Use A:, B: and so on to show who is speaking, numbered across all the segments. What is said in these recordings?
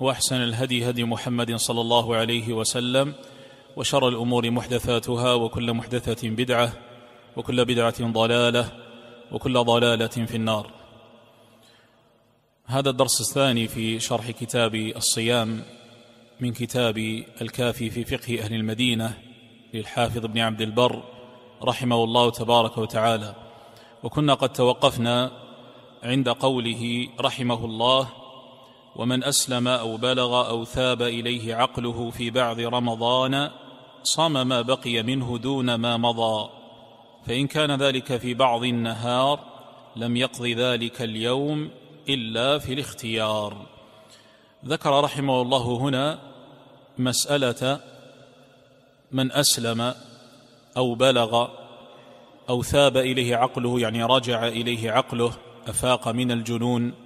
A: وأحسن الهدي هدي محمد صلى الله عليه وسلم وشر الأمور محدثاتها وكل محدثة بدعة وكل بدعة ضلالة وكل ضلالة في النار. هذا الدرس الثاني في شرح كتاب الصيام من كتاب الكافي في فقه أهل المدينة للحافظ ابن عبد البر رحمه الله تبارك وتعالى. وكنا قد توقفنا عند قوله رحمه الله ومن أسلم أو بلغ أو ثاب إليه عقله في بعض رمضان صام ما بقي منه دون ما مضى فإن كان ذلك في بعض النهار لم يقض ذلك اليوم إلا في الاختيار. ذكر رحمه الله هنا مسألة من أسلم أو بلغ أو ثاب إليه عقله يعني رجع إليه عقله أفاق من الجنون.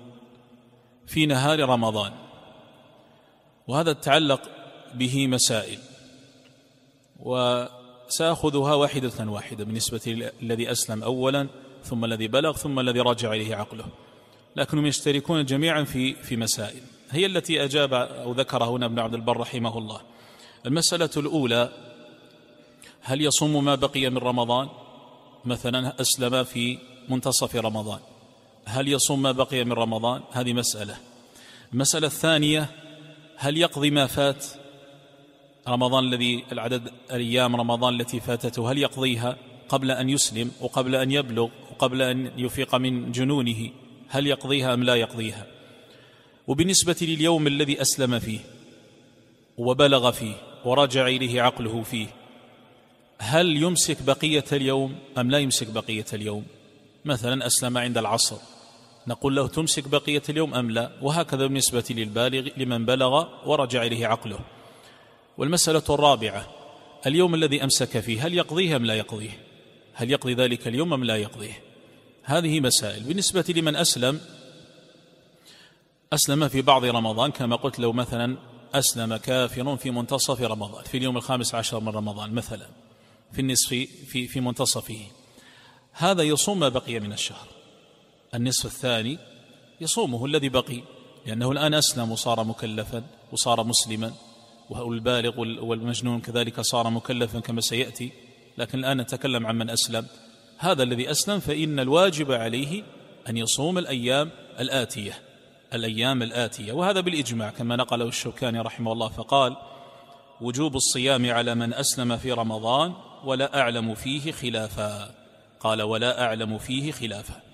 A: في نهار رمضان. وهذا تتعلق به مسائل. وسأخذها واحدة واحدة بالنسبة للذي أسلم اولا ثم الذي بلغ ثم الذي رجع إليه عقله. لكنهم يشتركون جميعا في في مسائل. هي التي أجاب أو ذكر هنا ابن عبد البر رحمه الله. المسألة الأولى هل يصوم ما بقي من رمضان؟ مثلا أسلم في منتصف رمضان. هل يصوم ما بقي من رمضان؟ هذه مسألة. المسألة الثانية هل يقضي ما فات؟ رمضان الذي العدد الأيام رمضان التي فاتته هل يقضيها؟ قبل أن يسلم وقبل أن يبلغ وقبل أن يفيق من جنونه هل يقضيها أم لا يقضيها؟ وبالنسبة لليوم الذي أسلم فيه وبلغ فيه ورجع إليه عقله فيه هل يمسك بقية اليوم أم لا يمسك بقية اليوم؟ مثلا أسلم عند العصر. نقول له تمسك بقية اليوم أم لا؟ وهكذا بالنسبة للبالغ لمن بلغ ورجع إليه عقله. والمسألة الرابعة اليوم الذي أمسك فيه هل يقضيه أم لا يقضيه؟ هل يقضي ذلك اليوم أم لا يقضيه؟ هذه مسائل. بالنسبة لمن أسلم أسلم في بعض رمضان كما قلت لو مثلا أسلم كافر في منتصف رمضان في اليوم الخامس عشر من رمضان مثلا في النصف في في منتصفه. هذا يصوم ما بقي من الشهر. النصف الثاني يصومه الذي بقي لأنه الآن أسلم وصار مكلفا وصار مسلما والبالغ والمجنون كذلك صار مكلفا كما سيأتي لكن الآن نتكلم عن من أسلم. هذا الذي أسلم فإن الواجب عليه أن يصوم الأيام الآتية الأيام الآتية وهذا بالإجماع كما نقله الشوكاني رحمه الله فقال وجوب الصيام على من أسلم في رمضان ولا أعلم فيه خلافا. قال ولا أعلم فيه خلافا.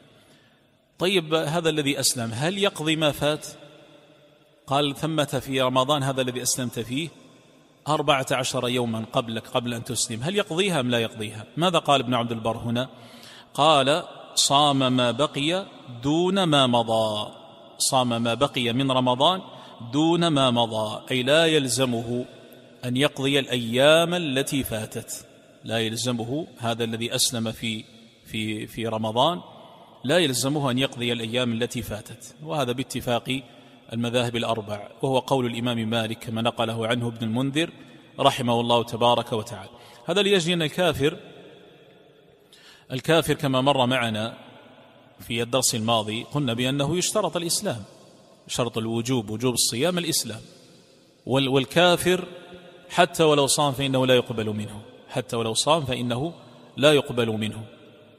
A: طيب هذا الذي أسلم هل يقضي ما فات؟ قال ثمة في رمضان هذا الذي أسلمت فيه. أربعة عشر يوما قبلك قبل أن تسلم هل يقضيها أم لا يقضيها؟ ماذا قال ابن عبد البر هنا؟ قال صام ما بقي دون ما مضى. صام ما بقي من رمضان دون ما مضى أي لا يلزمه أن يقضي الأيام التي فاتت. لا يلزمه هذا الذي أسلم في في في رمضان لا يلزمه أن يقضي الأيام التي فاتت وهذا باتفاق المذاهب الأربع وهو قول الإمام مالك كما نقله عنه ابن المنذر رحمه الله تبارك وتعالى. هذا ليجري أن الكافر الكافر كما مر معنا في الدرس الماضي قلنا بأنه يشترط الإسلام شرط الوجوب وجوب الصيام الإسلام. والكافر حتى ولو صام فإنه لا يقبل منه حتى ولو صام فإنه لا يقبل منه.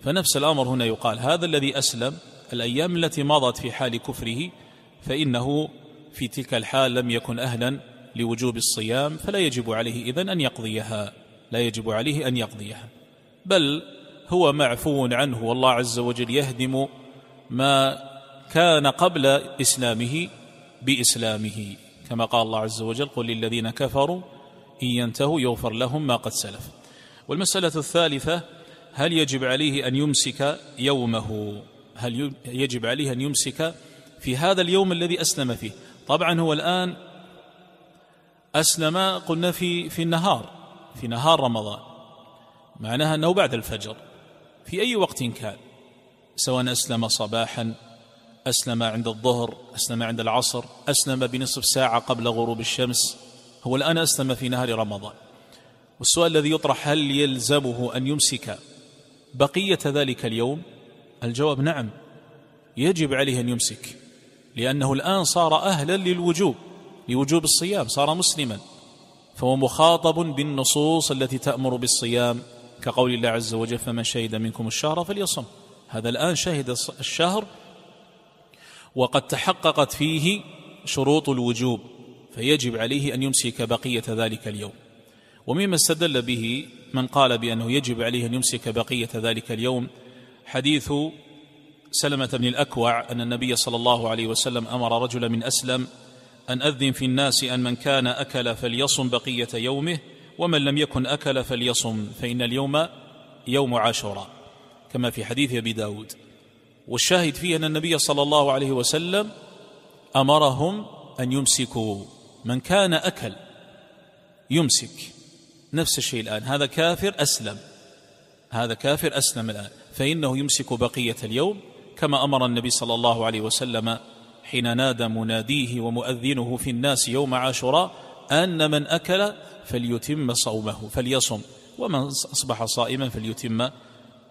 A: فنفس الأمر هنا يقال هذا الذي أسلم الأيام التي مضت في حال كفره فإنه في تلك الحال لم يكن أهلا لوجوب الصيام فلا يجب عليه إذن أن يقضيها لا يجب عليه أن يقضيها. بل هو معفو عنه والله عز وجل يهدم ما كان قبل إسلامه بإسلامه. كما قال الله عز وجل قل للذين كفروا إن ينتهوا يغفر لهم ما قد سلف. والمسألة الثالثة هل يجب عليه أن يمسك يومه؟ هل يجب عليه أن يمسك في هذا اليوم الذي أسلم فيه؟ طبعا هو الآن أسلم قلنا في في النهار في نهار رمضان معناها أنه بعد الفجر. في أي وقت كان؟ سواء أسلم صباحا أسلم عند الظهر أسلم عند العصر أسلم بنصف ساعة قبل غروب الشمس. هو الآن أسلم في نهار رمضان. والسؤال الذي يطرح هل يلزمه أن يمسك بقية ذلك اليوم؟ الجواب نعم. يجب عليه أن يمسك لأنه الآن صار أهلا للوجوب لوجوب الصيام صار مسلما. فهو مخاطب بالنصوص التي تأمر بالصيام كقول الله عز وجل فمن شهد منكم الشهر فليصم. هذا الآن شهد الشهر وقد تحققت فيه شروط الوجوب فيجب عليه أن يمسك بقية ذلك اليوم. ومما استدل به من قال بأنه يجب عليه أن يمسك بقية ذلك اليوم حديث سلمة بن الأكوع أن النبي صلى الله عليه وسلم أمر رجلا من أسلم أن أذن في الناس أن من كان أكل فليصم بقية يومه ومن لم يكن أكل فليصم فإن اليوم يوم عاشوراء كما في حديث أبي داود. والشاهد فيه أن النبي صلى الله عليه وسلم أمرهم أن يمسكوا من كان أكل يمسك. نفس الشيء الآن. هذا كافر أسلم. هذا كافر أسلم الآن. فإنه يمسك بقية اليوم كما أمر النبي صلى الله عليه وسلم حين نادى مناديه ومؤذنه في الناس يوم عاشوراء أن من أكل فليتم صومه فليصم ومن أصبح صائما فليتم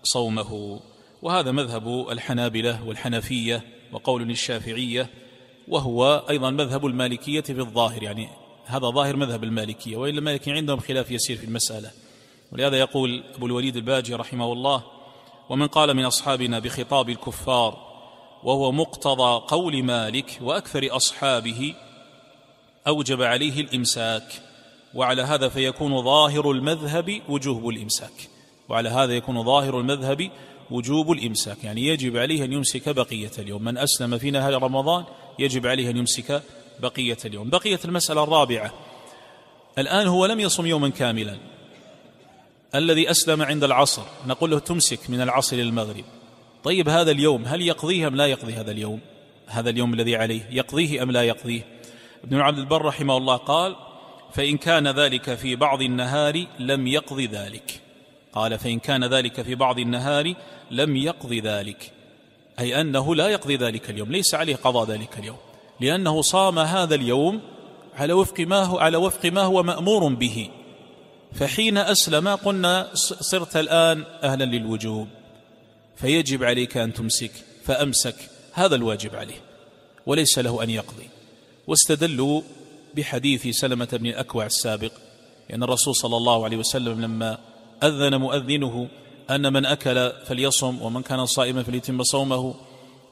A: صومه. وهذا مذهب الحنابلة والحنفية وقول للشافعية وهو أيضا مذهب المالكية في الظاهر يعني هذا ظاهر مذهب المالكية وإلا المالكية عندهم خلاف يسير في المسألة. ولهذا يقول أبو الوليد الباجي رحمه الله ومن قال من أصحابنا بخطاب الكفار وهو مقتضى قول مالك وأكثر أصحابه أوجب عليه الإمساك وعلى هذا فيكون ظاهر المذهب وجوب الإمساك. وعلى هذا يكون ظاهر المذهب وجوب الإمساك يعني يجب عليه أن يمسك بقية اليوم. من أسلم في نهار رمضان يجب عليه أن يمسك بقية اليوم. بقية المسألة الرابعة. الآن هو لم يصم يوما كاملا. الذي أسلم عند العصر. نقول له تمسك من العصر للمغرب طيب هذا اليوم هل يقضيه أم لا يقضي هذا اليوم؟ هذا اليوم الذي عليه يقضيه أم لا يقضيه؟ ابن عبد البر رحمه الله قال فإن كان ذلك في بعض النهار لم يقض ذلك. قال فإن كان ذلك في بعض النهار لم يقض ذلك. أي أنه لا يقضي ذلك اليوم. ليس عليه قضاء ذلك اليوم. لأنه صام هذا اليوم على وفق ما هو على وفق ما هو مأمور به. فحين أسلم قلنا صرت الآن أهلا للوجوب. فيجب عليك أن تمسك فأمسك هذا الواجب عليه وليس له أن يقضي. واستدلوا بحديث سلمة بن الأكوع السابق لأن الرسول صلى الله عليه وسلم لما أذن مؤذنه أن من أكل فليصم ومن كان صائما فليتم صومه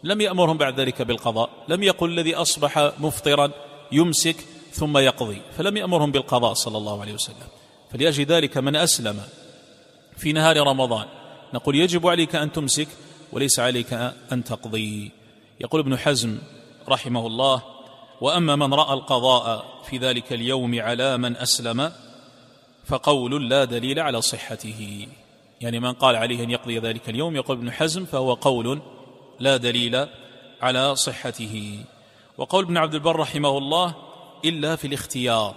A: لم يأمرهم بعد ذلك بالقضاء لم يقل الذي أصبح مفطرا يمسك ثم يقضي فلم يأمرهم بالقضاء صلى الله عليه وسلم. فلأجل ذلك من أسلم في نهار رمضان نقول يجب عليك أن تمسك وليس عليك أن تقضي. يقول ابن حزم رحمه الله وأما من رأى القضاء في ذلك اليوم على من أسلم فقول لا دليل على صحته. يعني من قال عليه أن يقضي ذلك اليوم يقول ابن حزم فهو قول لا دليل على صحته. وقول ابن عبد البر رحمه الله إلا في الاختيار.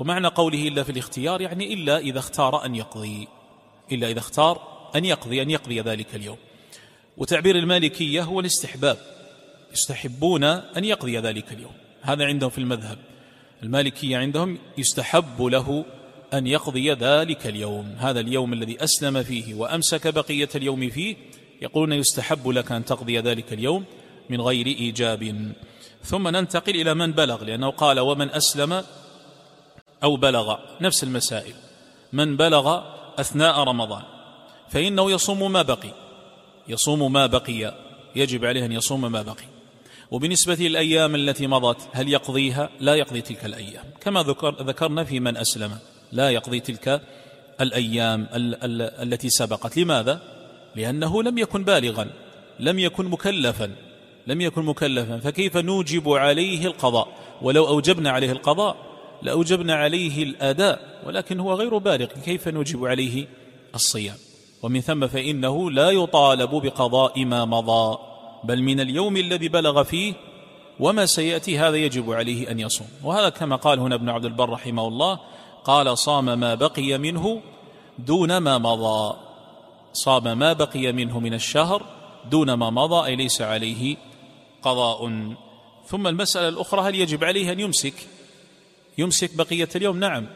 A: ومعنى قوله إلا في الاختيار يعني إلا إذا اختار أن يقضي. إلا إذا اختار أن يقضي أن يقضي ذلك اليوم. وتعبير المالكية هو الاستحباب. يستحبون أن يقضي ذلك اليوم. هذا عندهم في المذهب. المالكية عندهم يستحب له أن يقضي ذلك اليوم. هذا اليوم الذي أسلم فيه وأمسك بقية اليوم فيه يقولون يستحب لك أن تقضي ذلك اليوم من غير إيجاب. ثم ننتقل إلى من بلغ لأنه قال ومن أسلم أو بلغ. نفس المسائل. من بلغ أثناء رمضان فإنه يصوم ما بقي. يصوم ما بقي. يجب عليه أن يصوم ما بقي. وبالنسبة للأيام التي مضت هل يقضيها؟ لا يقضي تلك الأيام. كما ذكر ذكرنا في من أسلم لا يقضي تلك الأيام ال ال التي سبقت. لماذا؟ لأنه لم يكن بالغا لم يكن مكلفا لم يكن مكلفا. فكيف نوجب عليه القضاء؟ ولو أوجبنا عليه القضاء لأوجبنا عليه الأداء ولكن هو غير بالغ. كيف نوجب عليه الصيام؟ ومن ثم فإنه لا يطالب بقضاء ما مضى بل من اليوم الذي بلغ فيه وما سيأتي هذا يجب عليه أن يصوم. وهذا كما قال هنا ابن عبد البر رحمه الله قال صام ما بقي منه دون ما مضى. صام ما بقي منه من الشهر دون ما مضى أي ليس عليه قضاء. ثم المسألة الأخرى هل يجب عليه أن يمسك؟ يمسك بقية اليوم؟ نعم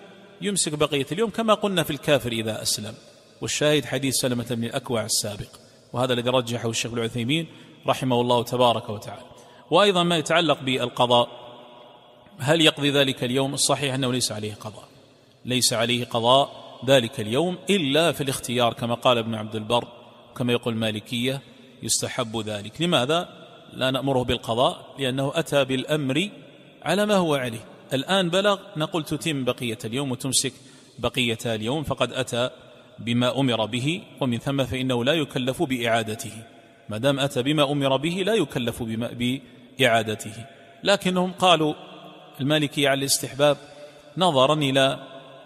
A: يمسك بقية اليوم كما قلنا في الكافر إذا أسلم. والشاهد حديث سلمة بن الأكوع السابق وهذا الذي رجحه الشيخ العثيمين رحمه الله تبارك وتعالى. وأيضا ما يتعلق بالقضاء هل يقضي ذلك اليوم؟ الصحيح أنه ليس عليه قضاء ليس عليه قضاء ذلك اليوم إلا في الاختيار كما قال ابن عبد البر كما يقول المالكية يستحب ذلك. لماذا؟ لا نأمره بالقضاء لأنه أتى بالأمر على ما هو عليه. الآن بلغ نقول تتم بقية اليوم وتمسك بقية اليوم فقد أتى بما أمر به ومن ثم فإنه لا يكلف بإعادته. ما دام أتى بما أمر به لا يكلف بإعادته. لكنهم قالوا المالكية على الاستحباب نظرا إلى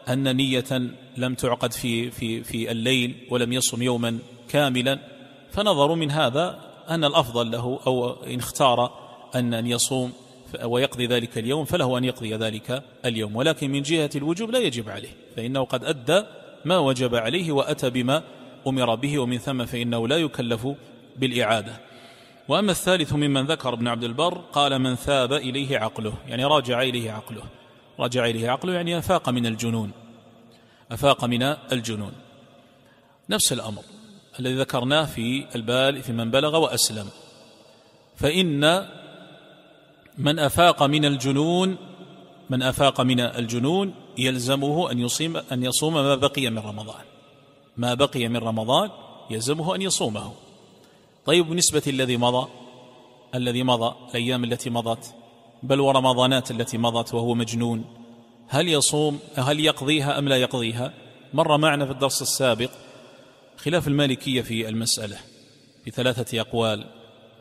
A: أن نية لم تعقد في في في الليل ولم يصم يوما كاملا فنظروا من هذا أن الأفضل له أو إن اختار أن أن يصوم ويقضي ذلك اليوم فله أن يقضي ذلك اليوم. ولكن من جهة الوجوب لا يجب عليه فإنه قد أدى ما وجب عليه وأتى بما أمر به ومن ثم فإنه لا يكلف بالإعادة. وأما الثالث ممن ذكر ابن عبد البر قال من ثاب إليه عقله يعني راجع إليه عقله. راجع إليه عقله يعني أفاق من الجنون. أفاق من الجنون. نفس الأمر الذي ذكرناه في البال في من بلغ وأسلم. فإن من أفاق من الجنون من أفاق من الجنون يلزمه أن يصيم أن يصوم ما بقي من رمضان. ما بقي من رمضان يلزمه أن يصومه. طيب بالنسبة الذي مضى؟ الذي مضى الأيام التي مضت. بل ورمضانات التي مضت وهو مجنون. هل يصوم هل يقضيها أم لا يقضيها؟ مر معنا في الدرس السابق خلاف المالكية في المسألة بثلاثة أقوال.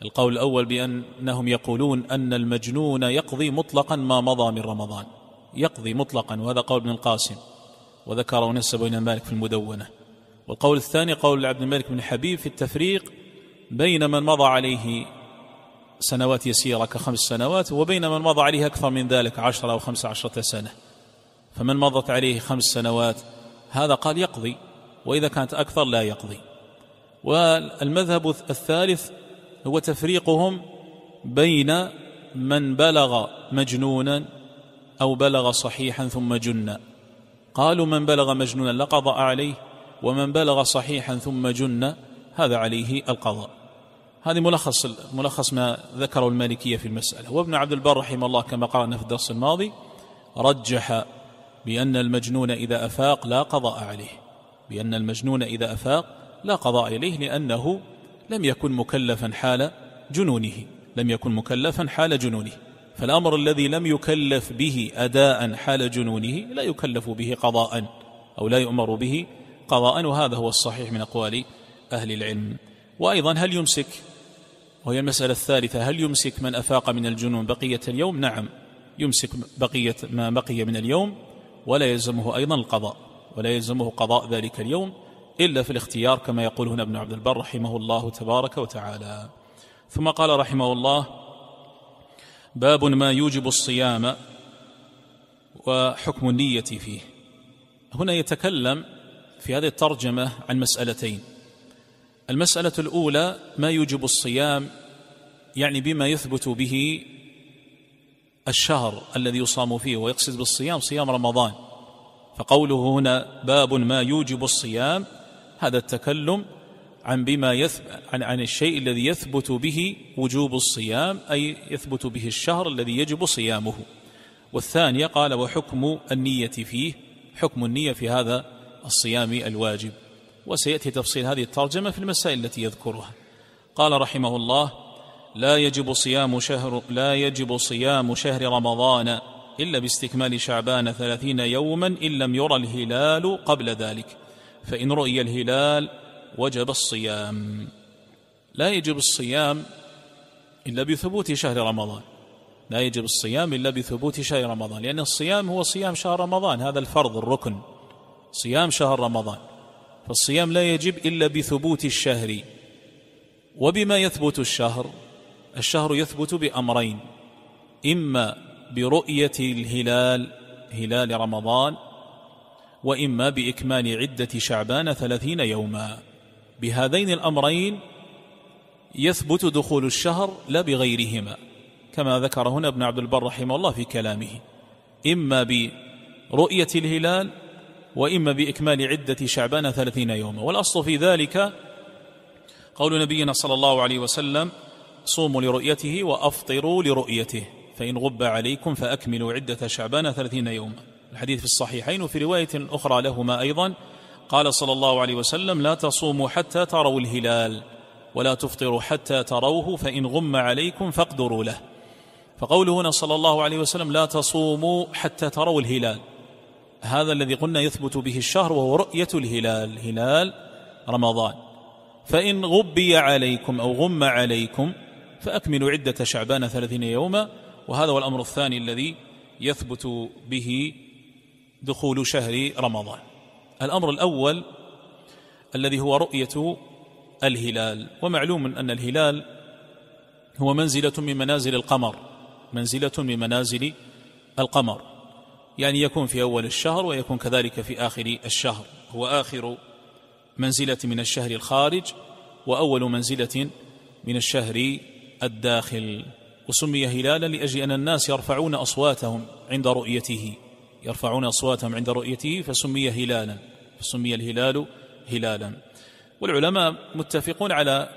A: القول الأول بأنهم يقولون أن المجنون يقضي مطلقا ما مضى من رمضان. يقضي مطلقا وهذا قول ابن القاسم وذكره ونسبه إلى مالك في المدونة. والقول الثاني قول عبد الملك بن حبيب في التفريق بين من مضى عليه سنوات يسيرة كخمس سنوات وبين من مضى عليه أكثر من ذلك عشرة أو خمس عشرة سنة. فمن مضت عليه خمس سنوات هذا قال يقضي وإذا كانت أكثر لا يقضي. والمذهب الثالث هو تفريقهم بين من بلغ مجنونا أو بلغ صحيحا ثم جن قالوا من بلغ مجنونا لا عليه ومن بلغ صحيحا ثم جن هذا عليه القضاء. هذه ملخص ملخص ما ذكره المالكية في المسألة. وابن عبد البر رحمه الله كما قرأنا في الدرس الماضي رجح بأن المجنون إذا أفاق لا قضاء عليه بأن المجنون إذا أفاق لا قضاء عليه لأنه لم يكن مكلفا حال جنونه لم يكن مكلفا حال جنونه. فالأمر الذي لم يكلف به أداء حال جنونه لا يكلف به قضاء أو لا يؤمر به قضاء وهذا هو الصحيح من أقوال أهل العلم. وأيضا هل يمسك؟ وهي المسألة الثالثة هل يمسك من أفاق من الجنون بقية اليوم؟ نعم يمسك بقية ما بقي من اليوم ولا يلزمه أيضا القضاء ولا يلزمه قضاء ذلك اليوم إلا في الاختيار كما يقول هنا ابن عبد البر رحمه الله تبارك وتعالى. ثم قال رحمه الله باب ما يوجب الصيام وحكم النية فيه. هنا يتكلم في هذه الترجمة عن مسألتين. المسألة الأولى ما يوجب الصيام يعني بما يثبت به الشهر الذي يصام فيه ويقصد بالصيام صيام رمضان. فقوله هنا باب ما يوجب الصيام هذا التكلم عن بما يثب عن, عن الشيء الذي يثبت به وجوب الصيام أي يثبت به الشهر الذي يجب صيامه. والثانية قال وحكم النية فيه حكم النية في هذا الصيام الواجب. وسيأتي تفصيل هذه الترجمة في المسائل التي يذكرها. قال رحمه الله لا يجب صيام شهر لا يجب صيام شهر رمضان إلا باستكمال شعبان ثلاثين يوما إن لم يرى الهلال قبل ذلك. فإن رؤي الهلال وجب الصيام. لا يجب الصيام إلا بثبوت شهر رمضان. لا يجب الصيام إلا بثبوت شهر رمضان. لأن الصيام هو صيام شهر رمضان. هذا الفرض الركن. صيام شهر رمضان. فالصيام لا يجب إلا بثبوت الشهر. وبما يثبت الشهر الشهر يثبت بأمرين. إما برؤية الهلال هلال رمضان وإما بإكمال عدة شعبان ثلاثين يوما. بهذين الأمرين يثبت دخول الشهر لا بغيرهما كما ذكر هنا ابن عبد البر رحمه الله في كلامه. إما برؤية الهلال وإما بإكمال عدة شعبان ثلاثين يوما. والأصل في ذلك قول نبينا صلى الله عليه وسلم صوموا لرؤيته وأفطروا لرؤيته. فإن غب عليكم فأكملوا عدة شعبان ثلاثين يوما. الحديث في الصحيحين وفي رواية أخرى لهما أيضا. قال صلى الله عليه وسلم لا تصوموا حتى تروا الهلال ولا تفطروا حتى تروه فإن غم عليكم فاقدروا له. فقوله هنا صلى الله عليه وسلم لا تصوموا حتى تروا الهلال. هذا الذي قلنا يثبت به الشهر وهو رؤية الهلال هلال رمضان. فإن غبي عليكم أو غم عليكم فأكملوا عدة شعبان ثلاثين يوما وهذا هو الأمر الثاني الذي يثبت به دخول شهر رمضان. الأمر الأول الذي هو رؤية الهلال ومعلوم أن الهلال هو منزلة من منازل القمر منزلة من منازل القمر. يعني يكون في أول الشهر ويكون كذلك في آخر الشهر. هو آخر منزلة من الشهر الخارج وأول منزلة من الشهر الداخل وسمي هلالا لأجل أن الناس يرفعون أصواتهم عند رؤيته. يرفعون أصواتهم عند رؤيته فسمي هلالا فسمي الهلال هلالا. والعلماء متفقون على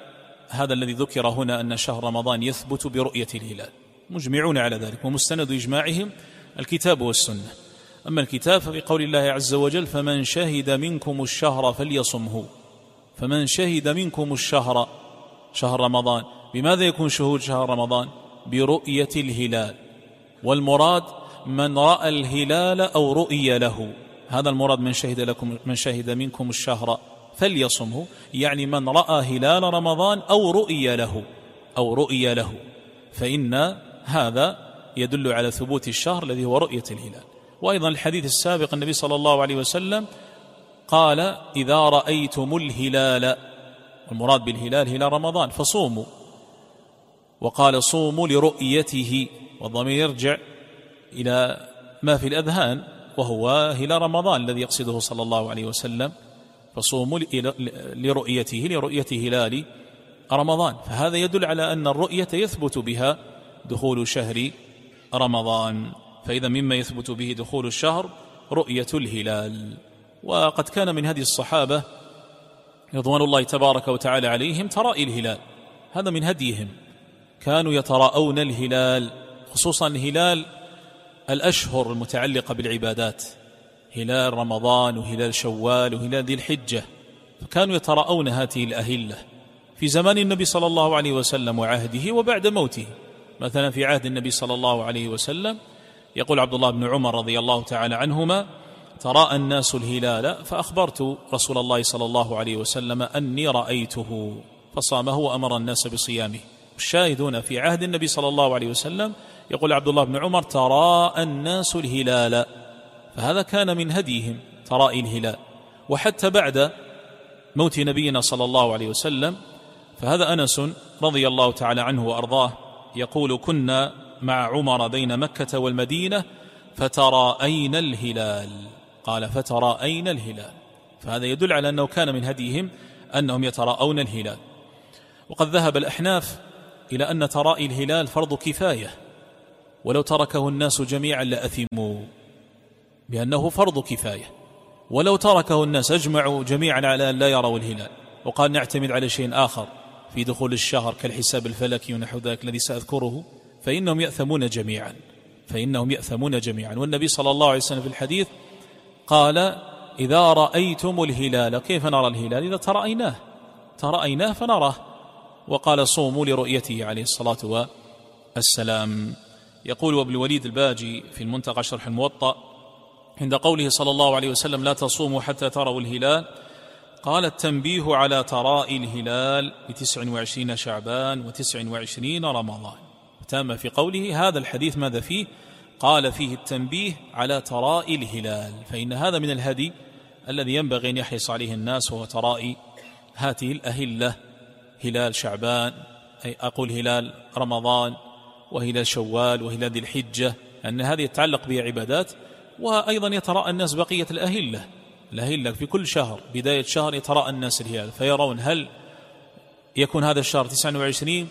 A: هذا الذي ذكر هنا أن شهر رمضان يثبت برؤية الهلال. مجمعون على ذلك ومستند إجماعهم الكتاب والسنة. أما الكتاب فبقول الله عز وجل فمن شهد منكم الشهر فليصمه. فمن شهد منكم الشهر شهر رمضان بماذا يكون شهود شهر رمضان؟ برؤية الهلال. والمراد من رأى الهلال أو رؤي له. هذا المراد من شهد لكم من شهد منكم الشهر فليصمه. يعني من رأى هلال رمضان أو رؤي له أو رؤي له. فإن هذا يدل على ثبوت الشهر الذي هو رؤية الهلال. وأيضا الحديث السابق النبي صلى الله عليه وسلم قال إذا رأيتم الهلال المراد بالهلال هلال رمضان فصوموا. وقال صوموا لرؤيته والضمير يرجع إلى ما في الأذهان وهو هلال رمضان الذي يقصده صلى الله عليه وسلم فصوموا لرؤيته لرؤية هلال رمضان. فهذا يدل على أن الرؤية يثبت بها دخول شهر رمضان. فإذا مما يثبت به دخول الشهر رؤية الهلال. وقد كان من هدي الصحابة رضوان الله تبارك وتعالى عليهم ترائي الهلال. هذا من هديهم. كانوا يتراءون الهلال خصوصا هلال الأشهر المتعلقة بالعبادات. هلال رمضان وهلال شوال وهلال ذي الحجة. فكانوا يتراءون هذه الأهلة. في زمان النبي صلى الله عليه وسلم وعهده وبعد موته. مثلا في عهد النبي صلى الله عليه وسلم يقول عبد الله بن عمر رضي الله تعالى عنهما تراءى الناس الهلال فأخبرت رسول الله صلى الله عليه وسلم أني رأيته فصامه وأمر الناس بصيامه. الشاهدون في عهد النبي صلى الله عليه وسلم يقول عبد الله بن عمر تراءى الناس الهلال. فهذا كان من هديهم ترائي الهلال. وحتى بعد موت نبينا صلى الله عليه وسلم فهذا أنس رضي الله تعالى عنه وأرضاه يقول كنا مع عمر بين مكة والمدينة فتراءينا الهلال؟ قال فتراءينا الهلال؟ فهذا يدل على أنه كان من هديهم أنهم يتراءون الهلال. وقد ذهب الأحناف إلى أن ترائي الهلال فرض كفاية. ولو تركه الناس جميعا لأثموا بأنه فرض كفاية. ولو تركه الناس أجمعوا جميعا على أن لا يروا الهلال. وقال نعتمد على شيء آخر في دخول الشهر كالحساب الفلكي ونحو ذلك الذي سأذكره. فإنهم يأثمون جميعا. فإنهم يأثمون جميعا. والنبي صلى الله عليه وسلم في الحديث قال إذا رأيتم الهلال كيف نرى الهلال؟ إذا ترأيناه. ترأيناه فنراه. وقال صوموا لرؤيته عليه الصلاة والسلام. يقول وابن الوليد الباجي في المنتقى شرح الموطأ عند قوله صلى الله عليه وسلم لا تصوموا حتى تروا الهلال قال التنبيه على تراء الهلال بتسع وعشرين شعبان وتسع وعشرين رمضان. تام في قوله هذا الحديث ماذا فيه؟ قال فيه التنبيه على تراء الهلال فإن هذا من الهدي الذي ينبغي أن يحرص عليه الناس وهو تراء هذه الأهلة. هلال شعبان أي أقول هلال رمضان وهلال شوال وهلال ذي الحجة أن هذه يتعلق بها عبادات وأيضا يتراءى الناس بقية الأهلة. الأهلة في كل شهر بداية شهر يتراءى الناس الهلال فيرون هل يكون هذا الشهر 29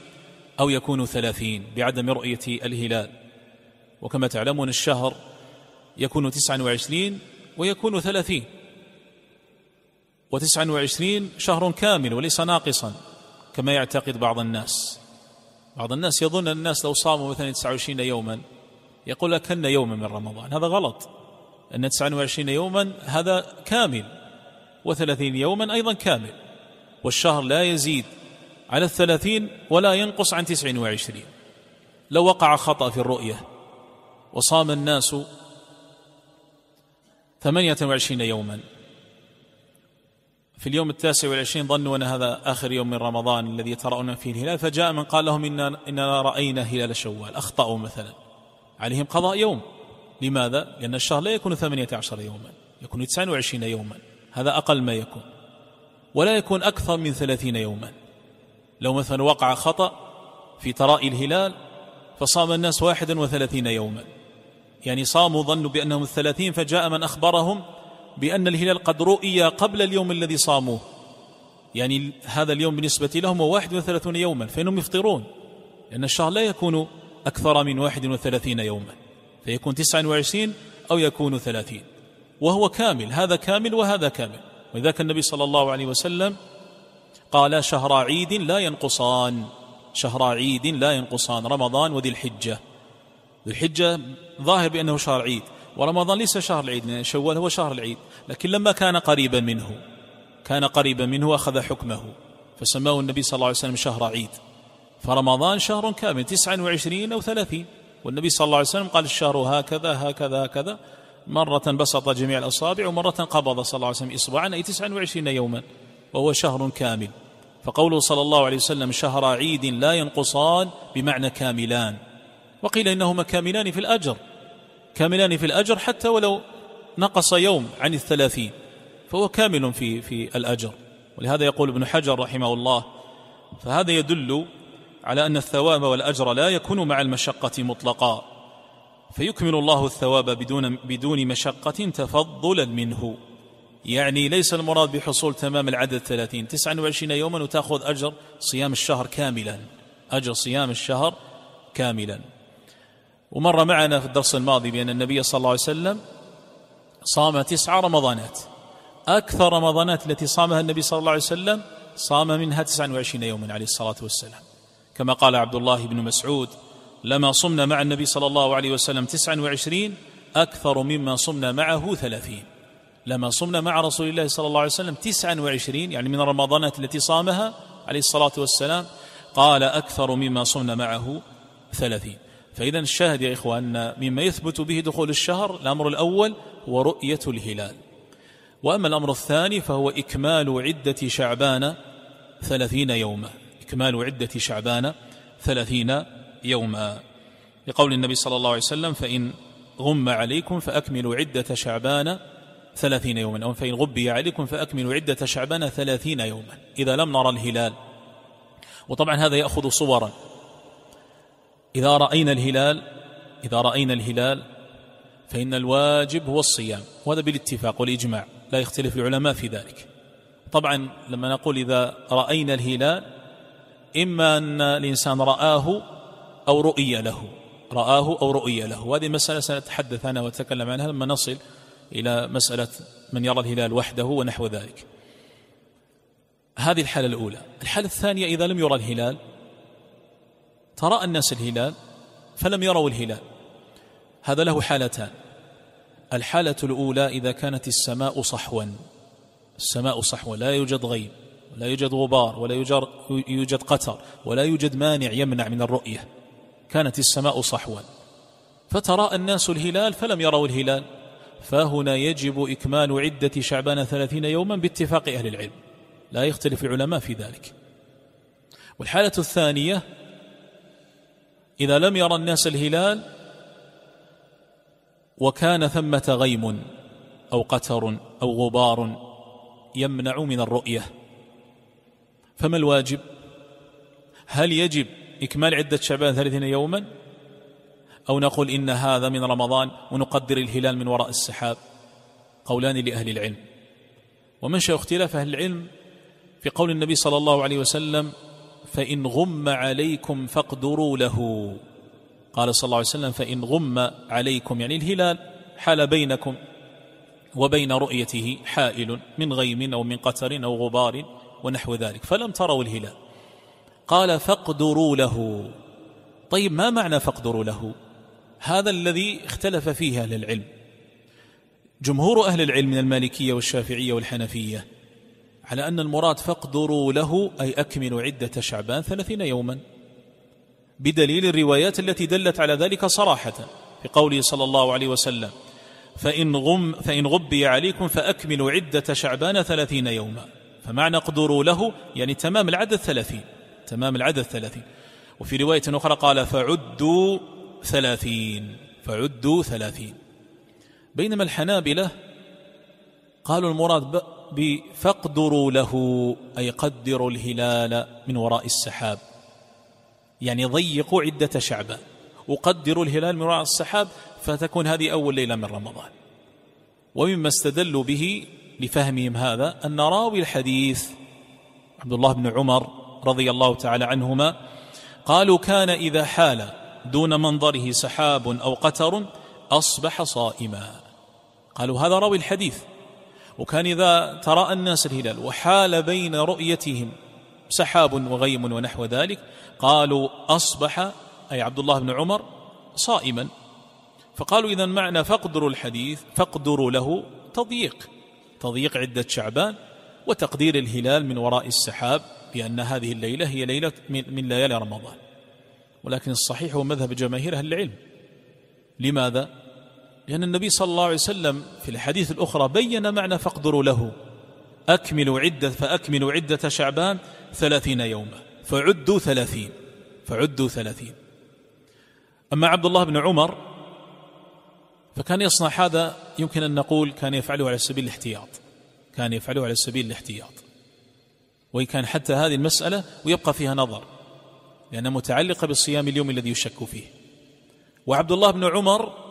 A: أو يكون 30 بعدم رؤية الهلال. وكما تعلمون الشهر يكون 29 ويكون 30 وتسعا وعشرين شهر كامل وليس ناقصا. كما يعتقد بعض الناس. بعض الناس يظن الناس لو صاموا مثلا 29 يوما يقول لكن يوما من رمضان. هذا غلط. أن 29 يوما هذا كامل و30 يوما أيضا كامل. والشهر لا يزيد على الثلاثين ولا ينقص عن تسع وعشرين. لو وقع خطأ في الرؤية وصام الناس ثمانية وعشرين يوما في اليوم التاسع والعشرين ظنوا أن هذا آخر يوم من رمضان الذي يترأون فيه الهلال فجاء من قال لهم إننا, إننا رأينا هلال شوال أخطأوا مثلا. عليهم قضاء يوم. لماذا؟ لأن الشهر لا يكون ثمانية عشر يوما يكون تسعة وعشرين يوما. هذا أقل ما يكون. ولا يكون أكثر من ثلاثين يوما. لو مثلا وقع خطأ في ترائي الهلال فصام الناس واحدا وثلاثين يوما. يعني صاموا ظنوا بأنهم الثلاثين فجاء من أخبرهم بأن الهلال قد رؤي قبل اليوم الذي صاموه. يعني هذا اليوم بالنسبة لهم هو واحد وثلاثون يوما فإنهم يفطرون. لأن الشهر لا يكون أكثر من واحد وثلاثين يوما فيكون تسعا وعشرين أو يكون ثلاثين. وهو كامل هذا كامل وهذا كامل. ولذلك النبي صلى الله عليه وسلم قال شهر عيد لا ينقصان شهر عيد لا ينقصان رمضان وذي الحجة. ذي الحجة ظاهر بأنه شهر عيد. ورمضان ليس شهر العيد شوال هو شهر العيد. لكن لما كان قريبا منه كان قريبا منه أخذ حكمه فسماه النبي صلى الله عليه وسلم شهر عيد. فرمضان شهر كامل تسعا وعشرين أو ثلاثين. والنبي صلى الله عليه وسلم قال الشهر هكذا هكذا هكذا. مرة بسط جميع الأصابع ومرة قبض صلى الله عليه وسلم إصبعا أي تسعا وعشرين يوما. وهو شهر كامل. فقوله صلى الله عليه وسلم شهر عيد لا ينقصان بمعنى كاملان. وقيل إنهما كاملان في الأجر. كاملان في الأجر حتى ولو نقص يوم عن الثلاثين فهو كامل في في الأجر. ولهذا يقول ابن حجر رحمه الله فهذا يدل على أن الثواب والأجر لا يكون مع المشقة مطلقا فيكمل الله الثواب بدون بدون مشقة تفضلا منه. يعني ليس المراد بحصول تمام العدد ثلاثين تسعة وعشرين يوما وتأخذ أجر صيام الشهر كاملا أجر صيام الشهر كاملا. ومر معنا في الدرس الماضي بأن النبي صلى الله عليه وسلم صام تسع رمضانات. أكثر رمضانات التي صامها النبي صلى الله عليه وسلم صام منها تسعا وعشرين يوما عليه الصلاة والسلام. كما قال عبد الله بن مسعود لما صمنا مع النبي صلى الله عليه وسلم تسعا وعشرين أكثر مما صمنا معه ثلاثين. لما صمنا مع رسول الله صلى الله عليه وسلم تسعا وعشرين يعني من الرمضانات التي صامها عليه الصلاة والسلام قال أكثر مما صمنا معه ثلاثين. فإذا الشاهد يا إخوان مما يثبت به دخول الشهر الأمر الأول هو رؤية الهلال. وأما الأمر الثاني فهو إكمال عدة شعبان ثلاثين يوما. إكمال عدة شعبان ثلاثين يوما. لقول النبي صلى الله عليه وسلم فإن غم عليكم فأكملوا عدة شعبان ثلاثين يوما. أو فإن غبي عليكم فأكملوا عدة شعبان ثلاثين يوما. إذا لم نرى الهلال. وطبعا هذا يأخذ صورا. إذا رأينا الهلال إذا رأينا الهلال فإن الواجب هو الصيام وهذا بالاتفاق والإجماع لا يختلف العلماء في ذلك. طبعا لما نقول إذا رأينا الهلال إما أن الإنسان رآه أو رؤي له رآه أو رؤي له. وهذه مسألة سنتحدث عنها وأتكلم عنها لما نصل إلى مسألة من يرى الهلال وحده ونحو ذلك. هذه الحالة الأولى. الحالة الثانية إذا لم يرى الهلال ترى الناس الهلال فلم يروا الهلال. هذا له حالتان. الحالة الأولى إذا كانت السماء صحوا. السماء صحوا. لا يوجد غيب ولا يوجد غبار ولا يوجد قتر ولا يوجد مانع يمنع من الرؤية. كانت السماء صحوا. فتراءى الناس الهلال فلم يروا الهلال. فهنا يجب إكمال عدة شعبان ثلاثين يوما باتفاق أهل العلم. لا يختلف العلماء في ذلك. والحالة الثانية إذا لم يرى الناس الهلال وكان ثمة غيم أو قتر أو غبار يمنع من الرؤية فما الواجب؟ هل يجب إكمال عدة شعبان ثلاثين يوما؟ أو نقول إن هذا من رمضان ونقدر الهلال من وراء السحاب؟ قولان لأهل العلم. ومنشأ اختلاف أهل العلم في قول النبي صلى الله عليه وسلم فإن غم عليكم فاقدروا له. قال صلى الله عليه وسلم فإن غم عليكم يعني الهلال حال بينكم وبين رؤيته حائل من غيم أو من قتر أو غبار ونحو ذلك فلم تروا الهلال. قال فاقدروا له. طيب ما معنى فاقدروا له؟ هذا الذي اختلف فيه أهل العلم. جمهور أهل العلم من المالكية والشافعية والحنفية على أن المراد فاقدروا له أي أكملوا عدة شعبان ثلاثين يوما. بدليل الروايات التي دلت على ذلك صراحة في قوله صلى الله عليه وسلم فإن, غم فإن غبي عليكم فأكملوا عدة شعبان ثلاثين يوما. فمعنى اقدروا له يعني تمام العدد ثلاثين تمام العدد ثلاثين. وفي رواية أخرى قال فعدوا ثلاثين فعدوا ثلاثين. بينما الحنابلة قالوا المراد بفاقدروا له أي قدروا الهلال من وراء السحاب. يعني ضيقوا عدة شعبان وقدروا الهلال من وراء السحاب فتكون هذه أول ليلة من رمضان. ومما استدلوا به لفهمهم هذا أن راوي الحديث عبد الله بن عمر رضي الله تعالى عنهما قالوا كان إذا حال دون منظره سحاب أو قتر أصبح صائما. قالوا هذا راوي الحديث. وكان إذا تراءى الناس الهلال وحال بين رؤيتهم سحاب وغيم ونحو ذلك قالوا أصبح أي عبد الله بن عمر صائما. فقالوا إذا معنى فاقدروا الحديث فاقدروا له تضييق تضييق عدة شعبان وتقدير الهلال من وراء السحاب بأن هذه الليلة هي ليلة من ليالي رمضان. ولكن الصحيح هو مذهب جماهير أهل العلم. لماذا؟ لأن النبي صلى الله عليه وسلم في الحديث الأخرى بين معنى فاقدروا له. أكملوا عدة فأكملوا عدة شعبان ثلاثين يوما. فعدوا ثلاثين. فعدوا ثلاثين. أما عبد الله بن عمر فكان يصنع هذا يمكن أن نقول كان يفعله على سبيل الاحتياط. كان يفعله على سبيل الاحتياط. وإن كان حتى هذه المسألة ويبقى فيها نظر لأنها متعلقة بالصيام اليوم الذي يشك فيه. وعبد الله بن عمر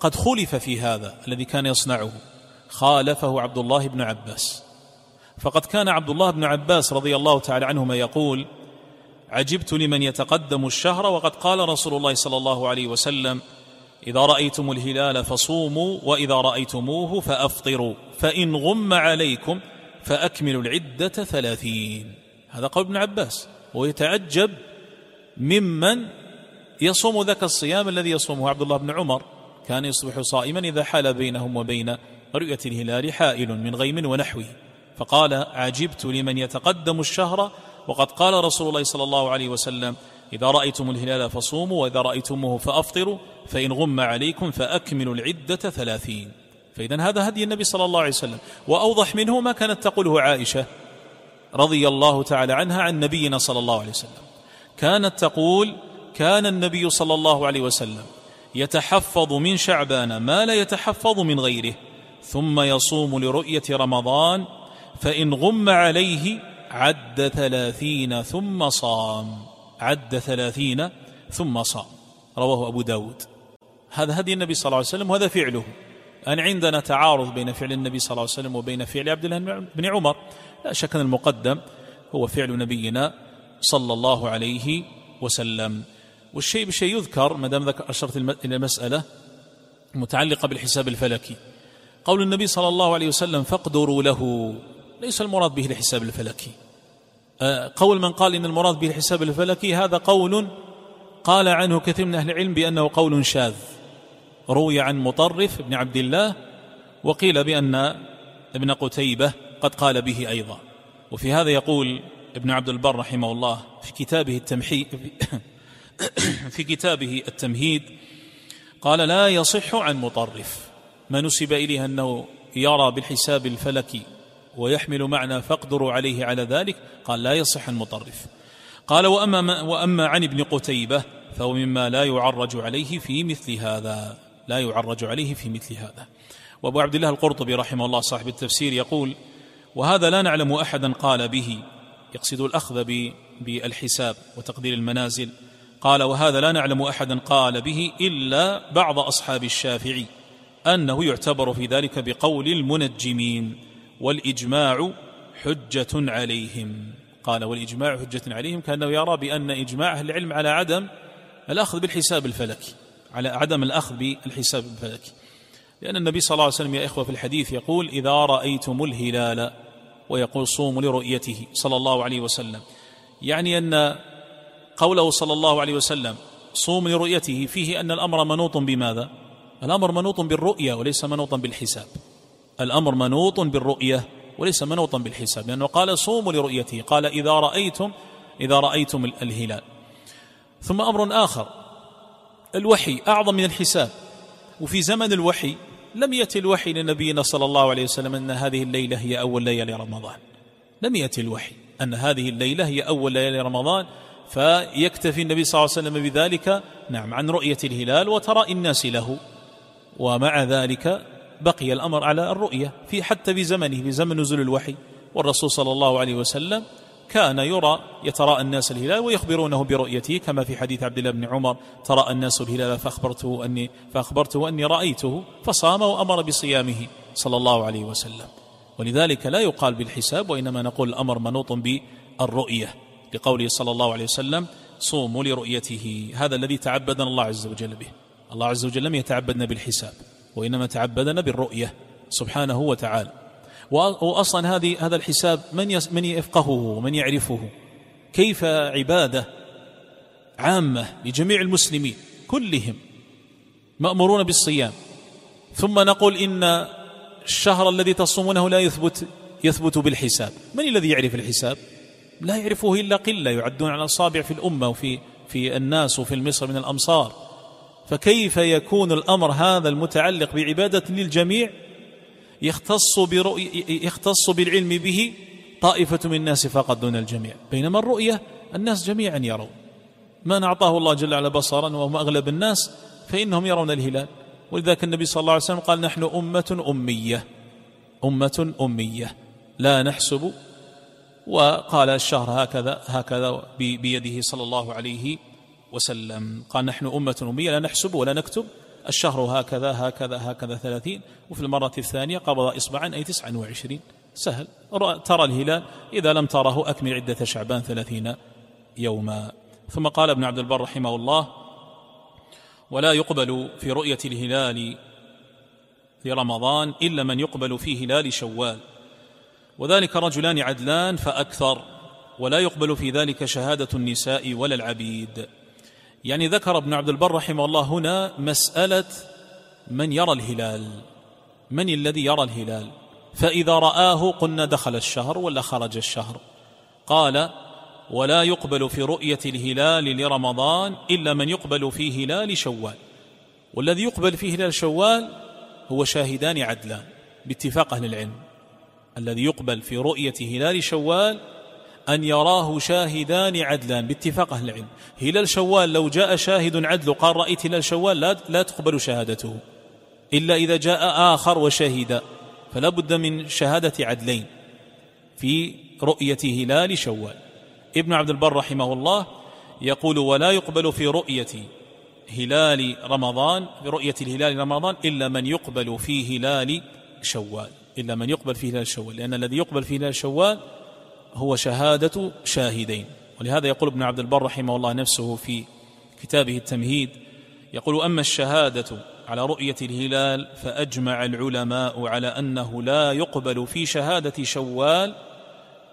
A: قد خلف في هذا الذي كان يصنعه. خالفه عبد الله بن عباس. فقد كان عبد الله بن عباس رضي الله تعالى عنهما يقول عجبت لمن يتقدم الشهر وقد قال رسول الله صلى الله عليه وسلم إذا رأيتم الهلال فصوموا وإذا رأيتموه فأفطروا فإن غم عليكم فأكملوا العدة ثلاثين. هذا قول ابن عباس. ويتعجب ممن يصوم ذاك الصيام الذي يصومه عبد الله بن عمر. كان يصبح صائما إذا حال بينهم وبين رؤية الهلال حائل من غيم ونحوه فقال عجبت لمن يتقدم الشهر. وقد قال رسول الله صلى الله عليه وسلم إذا رأيتم الهلال فصوموا وإذا رأيتموه فأفطروا فإن غم عليكم فأكملوا العدة ثلاثين. فإذا هذا هدي النبي صلى الله عليه وسلم. وأوضح منه ما كانت تقوله عائشة رضي الله تعالى عنها عن نبينا صلى الله عليه وسلم. كانت تقول كان النبي صلى الله عليه وسلم يتحفظ من شعبان ما لا يتحفظ من غيره ثم يصوم لرؤية رمضان فإن غم عليه عد ثلاثين ثم صام. عد ثلاثين ثم صام. رواه أبو داود. هذا هدي النبي صلى الله عليه وسلم وهذا فعله. أن عندنا تعارض بين فعل النبي صلى الله عليه وسلم وبين فعل عبد الله بن عمر. لا شك أن المقدم هو فعل نبينا صلى الله عليه وسلم. والشيء بشيء يذكر ما دام أشرت إلى المسألة متعلقة بالحساب الفلكي. قول النبي صلى الله عليه وسلم فاقدروا له. ليس المراد به الحساب الفلكي. آه، قول من قال إن المراد به الحساب الفلكي هذا قول قال عنه كثير من أهل العلم بأنه قول شاذ. روي عن مطرف بن عبد الله وقيل بأن ابن قتيبة قد قال به أيضا. وفي هذا يقول ابن عبد البر رحمه الله في كتابه التمحيد في كتابه التمهيد قال لا يصح عن مطرف ما نسب إليه أنه يرى بالحساب الفلكي ويحمل معنى فاقدروا عليه على ذلك قال لا يصح عن مطرف قال وأما, وأما عن ابن قتيبة فهو مما لا يعرج عليه في مثل هذا لا يعرج عليه في مثل هذا وأبو عبد الله القرطبي رحمه الله صاحب التفسير يقول وهذا لا نعلم أحدا قال به يقصد الأخذ بالحساب وتقدير المنازل قال وهذا لا نعلم أحدا قال به إلا بعض أصحاب الشافعي أنه يعتبر في ذلك بقول المنجمين والإجماع حجة عليهم. قال والإجماع حجة عليهم كأنه يرى بأن إجماع أهل العلم على عدم الأخذ بالحساب الفلكي على عدم الأخذ بالحساب الفلكي. لأن النبي صلى الله عليه وسلم يا إخوة في الحديث يقول إذا رأيتم الهلال ويقول صوموا لرؤيته صلى الله عليه وسلم. يعني أن قوله صلى الله عليه وسلم صوم لرؤيته. فيه أن الأمر منوط بماذا؟ الأمر منوط بالرؤية وليس منوطا بالحساب. الأمر منوط بالرؤية وليس منوطا بالحساب. لأنه قال صوموا لرؤيته. قال إذا رأيتم إذا رأيتم الهلال. ثم أمر آخر الوحي أعظم من الحساب. وفي زمن الوحي لم يأتي الوحي لنبينا صلى الله عليه وسلم أن هذه الليلة هي أول ليلة رمضان. لم يأتي الوحي أن هذه الليلة هي أول ليلة رمضان فيكتفي النبي صلى الله عليه وسلم بذلك نعم عن رؤية الهلال وتراء الناس له. ومع ذلك بقي الأمر على الرؤية في حتى في زمنه في زمن نزول الوحي. والرسول صلى الله عليه وسلم كان يرى يتراءى الناس الهلال ويخبرونه برؤيته كما في حديث عبد الله بن عمر تراءى الناس الهلال فأخبرته أني فأخبرته أني رأيته فصام وأمر بصيامه صلى الله عليه وسلم. ولذلك لا يقال بالحساب وإنما نقول الأمر منوط بالرؤية. لقوله صلى الله عليه وسلم صوموا لرؤيته. هذا الذي تعبدنا الله عز وجل به. الله عز وجل لم يتعبدنا بالحساب وإنما تعبدنا بالرؤية سبحانه وتعالى. واصلا هذه هذا الحساب من من يفقهه ومن يعرفه؟ كيف عبادة عامة لجميع المسلمين كلهم مأمورون بالصيام؟ ثم نقول إن الشهر الذي تصومونه لا يثبت يثبت بالحساب. من الذي يعرف الحساب؟ لا يعرفه إلا قلة يعدون على الأصابع في الأمة وفي في الناس وفي مصر من الأمصار. فكيف يكون الأمر هذا المتعلق بعبادة للجميع؟ يختص برؤي يختص بالعلم به طائفة من الناس فقط دون الجميع. بينما الرؤية الناس جميعا يرون. من أعطاه الله جل وعلا بصرا وهم أغلب الناس فإنهم يرون الهلال. ولذلك النبي صلى الله عليه وسلم قال نحن أمة أمية. أمة أمية. لا نحسب وقال الشهر هكذا هكذا بيده صلى الله عليه وسلم. قال نحن أمة أمية لا نحسب ولا نكتب. الشهر هكذا هكذا هكذا ثلاثين. وفي المرة الثانية قبض إصبعا أي تسعا وعشرين. سهل. ترى الهلال إذا لم تره أكمل عدة شعبان ثلاثين يوما. ثم قال ابن عبد البر رحمه الله ولا يقبل في رؤية الهلال في رمضان إلا من يقبل في هلال شوال. وذلك رجلان عدلان فأكثر ولا يقبل في ذلك شهادة النساء ولا العبيد. يعني ذكر ابن عبد البر رحمه الله هنا مسألة من يرى الهلال. من الذي يرى الهلال؟ فإذا رآه قلنا دخل الشهر ولا خرج الشهر؟ قال ولا يقبل في رؤية الهلال لرمضان إلا من يقبل في هلال شوال. والذي يقبل في هلال شوال هو شاهدان عدلان باتفاق أهل العلم. الذي يقبل في رؤية هلال شوال أن يراه شاهدان عدلان باتفاق أهل العلم. هلال شوال لو جاء شاهد عدل قال رأيت هلال شوال لا, لا تقبل شهادته. إلا إذا جاء آخر وشهد فلا بد من شهادة عدلين في رؤية هلال شوال. ابن عبد البر رحمه الله يقول ولا يقبل في رؤية هلال رمضان في رؤية الهلال رمضان إلا من يقبل في هلال شوال. إلا من يقبل في هلال شوال. لأن الذي يقبل في هلال شوال هو شهادة شاهدين. ولهذا يقول ابن عبد البر رحمه الله نفسه في كتابه التمهيد يقول أما الشهادة على رؤية الهلال فأجمع العلماء على أنه لا يقبل في شهادة شوال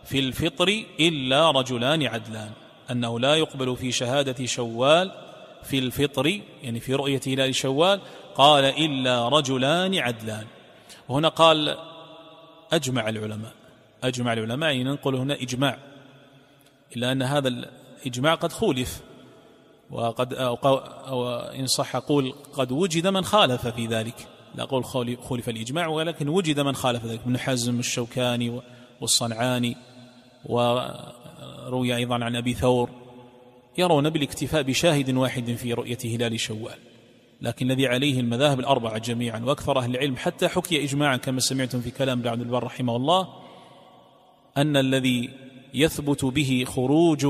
A: في الفطر إلا رجلان عدلان. أنه لا يقبل في شهادة شوال في الفطر يعني في رؤية هلال شوال قال إلا رجلان عدلان. وهنا قال أجمع العلماء. أجمع العلماء يعني ننقل هنا إجماع. إلا أن هذا الإجماع قد خولف. وقد أو إن صح أقول قد وجد من خالف في ذلك. لا أقول خولف الإجماع ولكن وجد من خالف ذلك. ابن حزم الشوكاني والصنعاني وروي أيضا عن أبي ثور. يرون بالاكتفاء بشاهد واحد في رؤية هلال شوال. لكن الذي عليه المذاهب الأربعة جميعا وأكثر أهل العلم حتى حكي إجماعا كما سمعتم في كلام ابن عبد البر رحمه الله أن الذي يثبت به خروج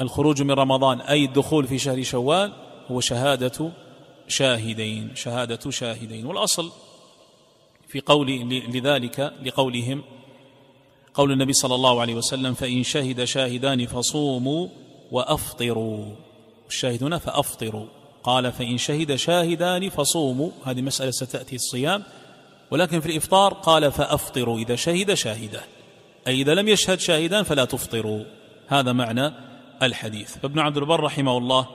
A: الخروج من رمضان أي الدخول في شهر شوال هو شهادة شاهدين شهادة شاهدين. والأصل في قول لذلك لقولهم قول النبي صلى الله عليه وسلم فإن شهد شاهدان فصوموا وأفطروا. الشاهد هنا فأفطروا. قال فإن شهد شاهدان فصوموا. هذه مسألة ستأتي الصيام. ولكن في الإفطار قال فأفطروا إذا شهد شاهدان أي إذا لم يشهد شاهدان فلا تفطروا. هذا معنى الحديث. فابن عبد البر رحمه الله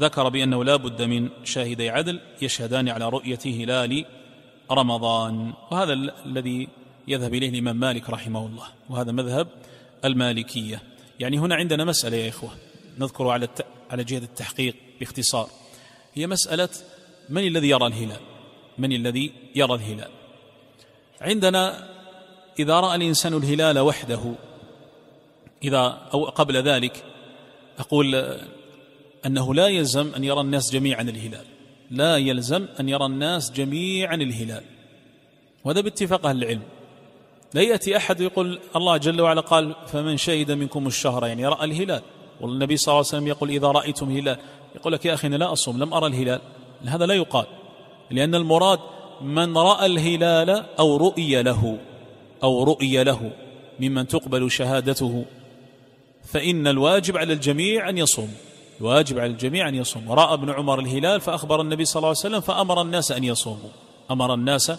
A: ذكر بأنه لا بد من شاهدي عدل يشهدان على رؤية هلال رمضان. وهذا الذي يذهب إليه الإمام مالك رحمه الله. وهذا مذهب المالكية. يعني هنا عندنا مسألة يا إخوة. نذكر على على جهة التحقيق باختصار. هي مسألة من الذي يرى الهلال؟ من الذي يرى الهلال؟ عندنا إذا رأى الإنسان الهلال وحده إذا أو قبل ذلك أقول أنه لا يلزم أن يرى الناس جميعا الهلال. لا يلزم أن يرى الناس جميعا الهلال. وهذا باتفاق أهل العلم. لا يأتي أحد يقول الله جل وعلا قال فمن شهد منكم الشهر يعني رأى الهلال. والنبي صلى الله عليه وسلم يقول إذا رأيتم هلال. يقول لك يا أخي أنا لا أصوم لم أرى الهلال. هذا لا يقال لأن المراد من رأى الهلال أو رؤي له أو رؤي له ممن تقبل شهادته. فإن الواجب على الجميع أن يصوم الواجب على الجميع أن يصوم. رأى ابن عمر الهلال فأخبر النبي صلى الله عليه وسلم فأمر الناس أن يصوموا أمر الناس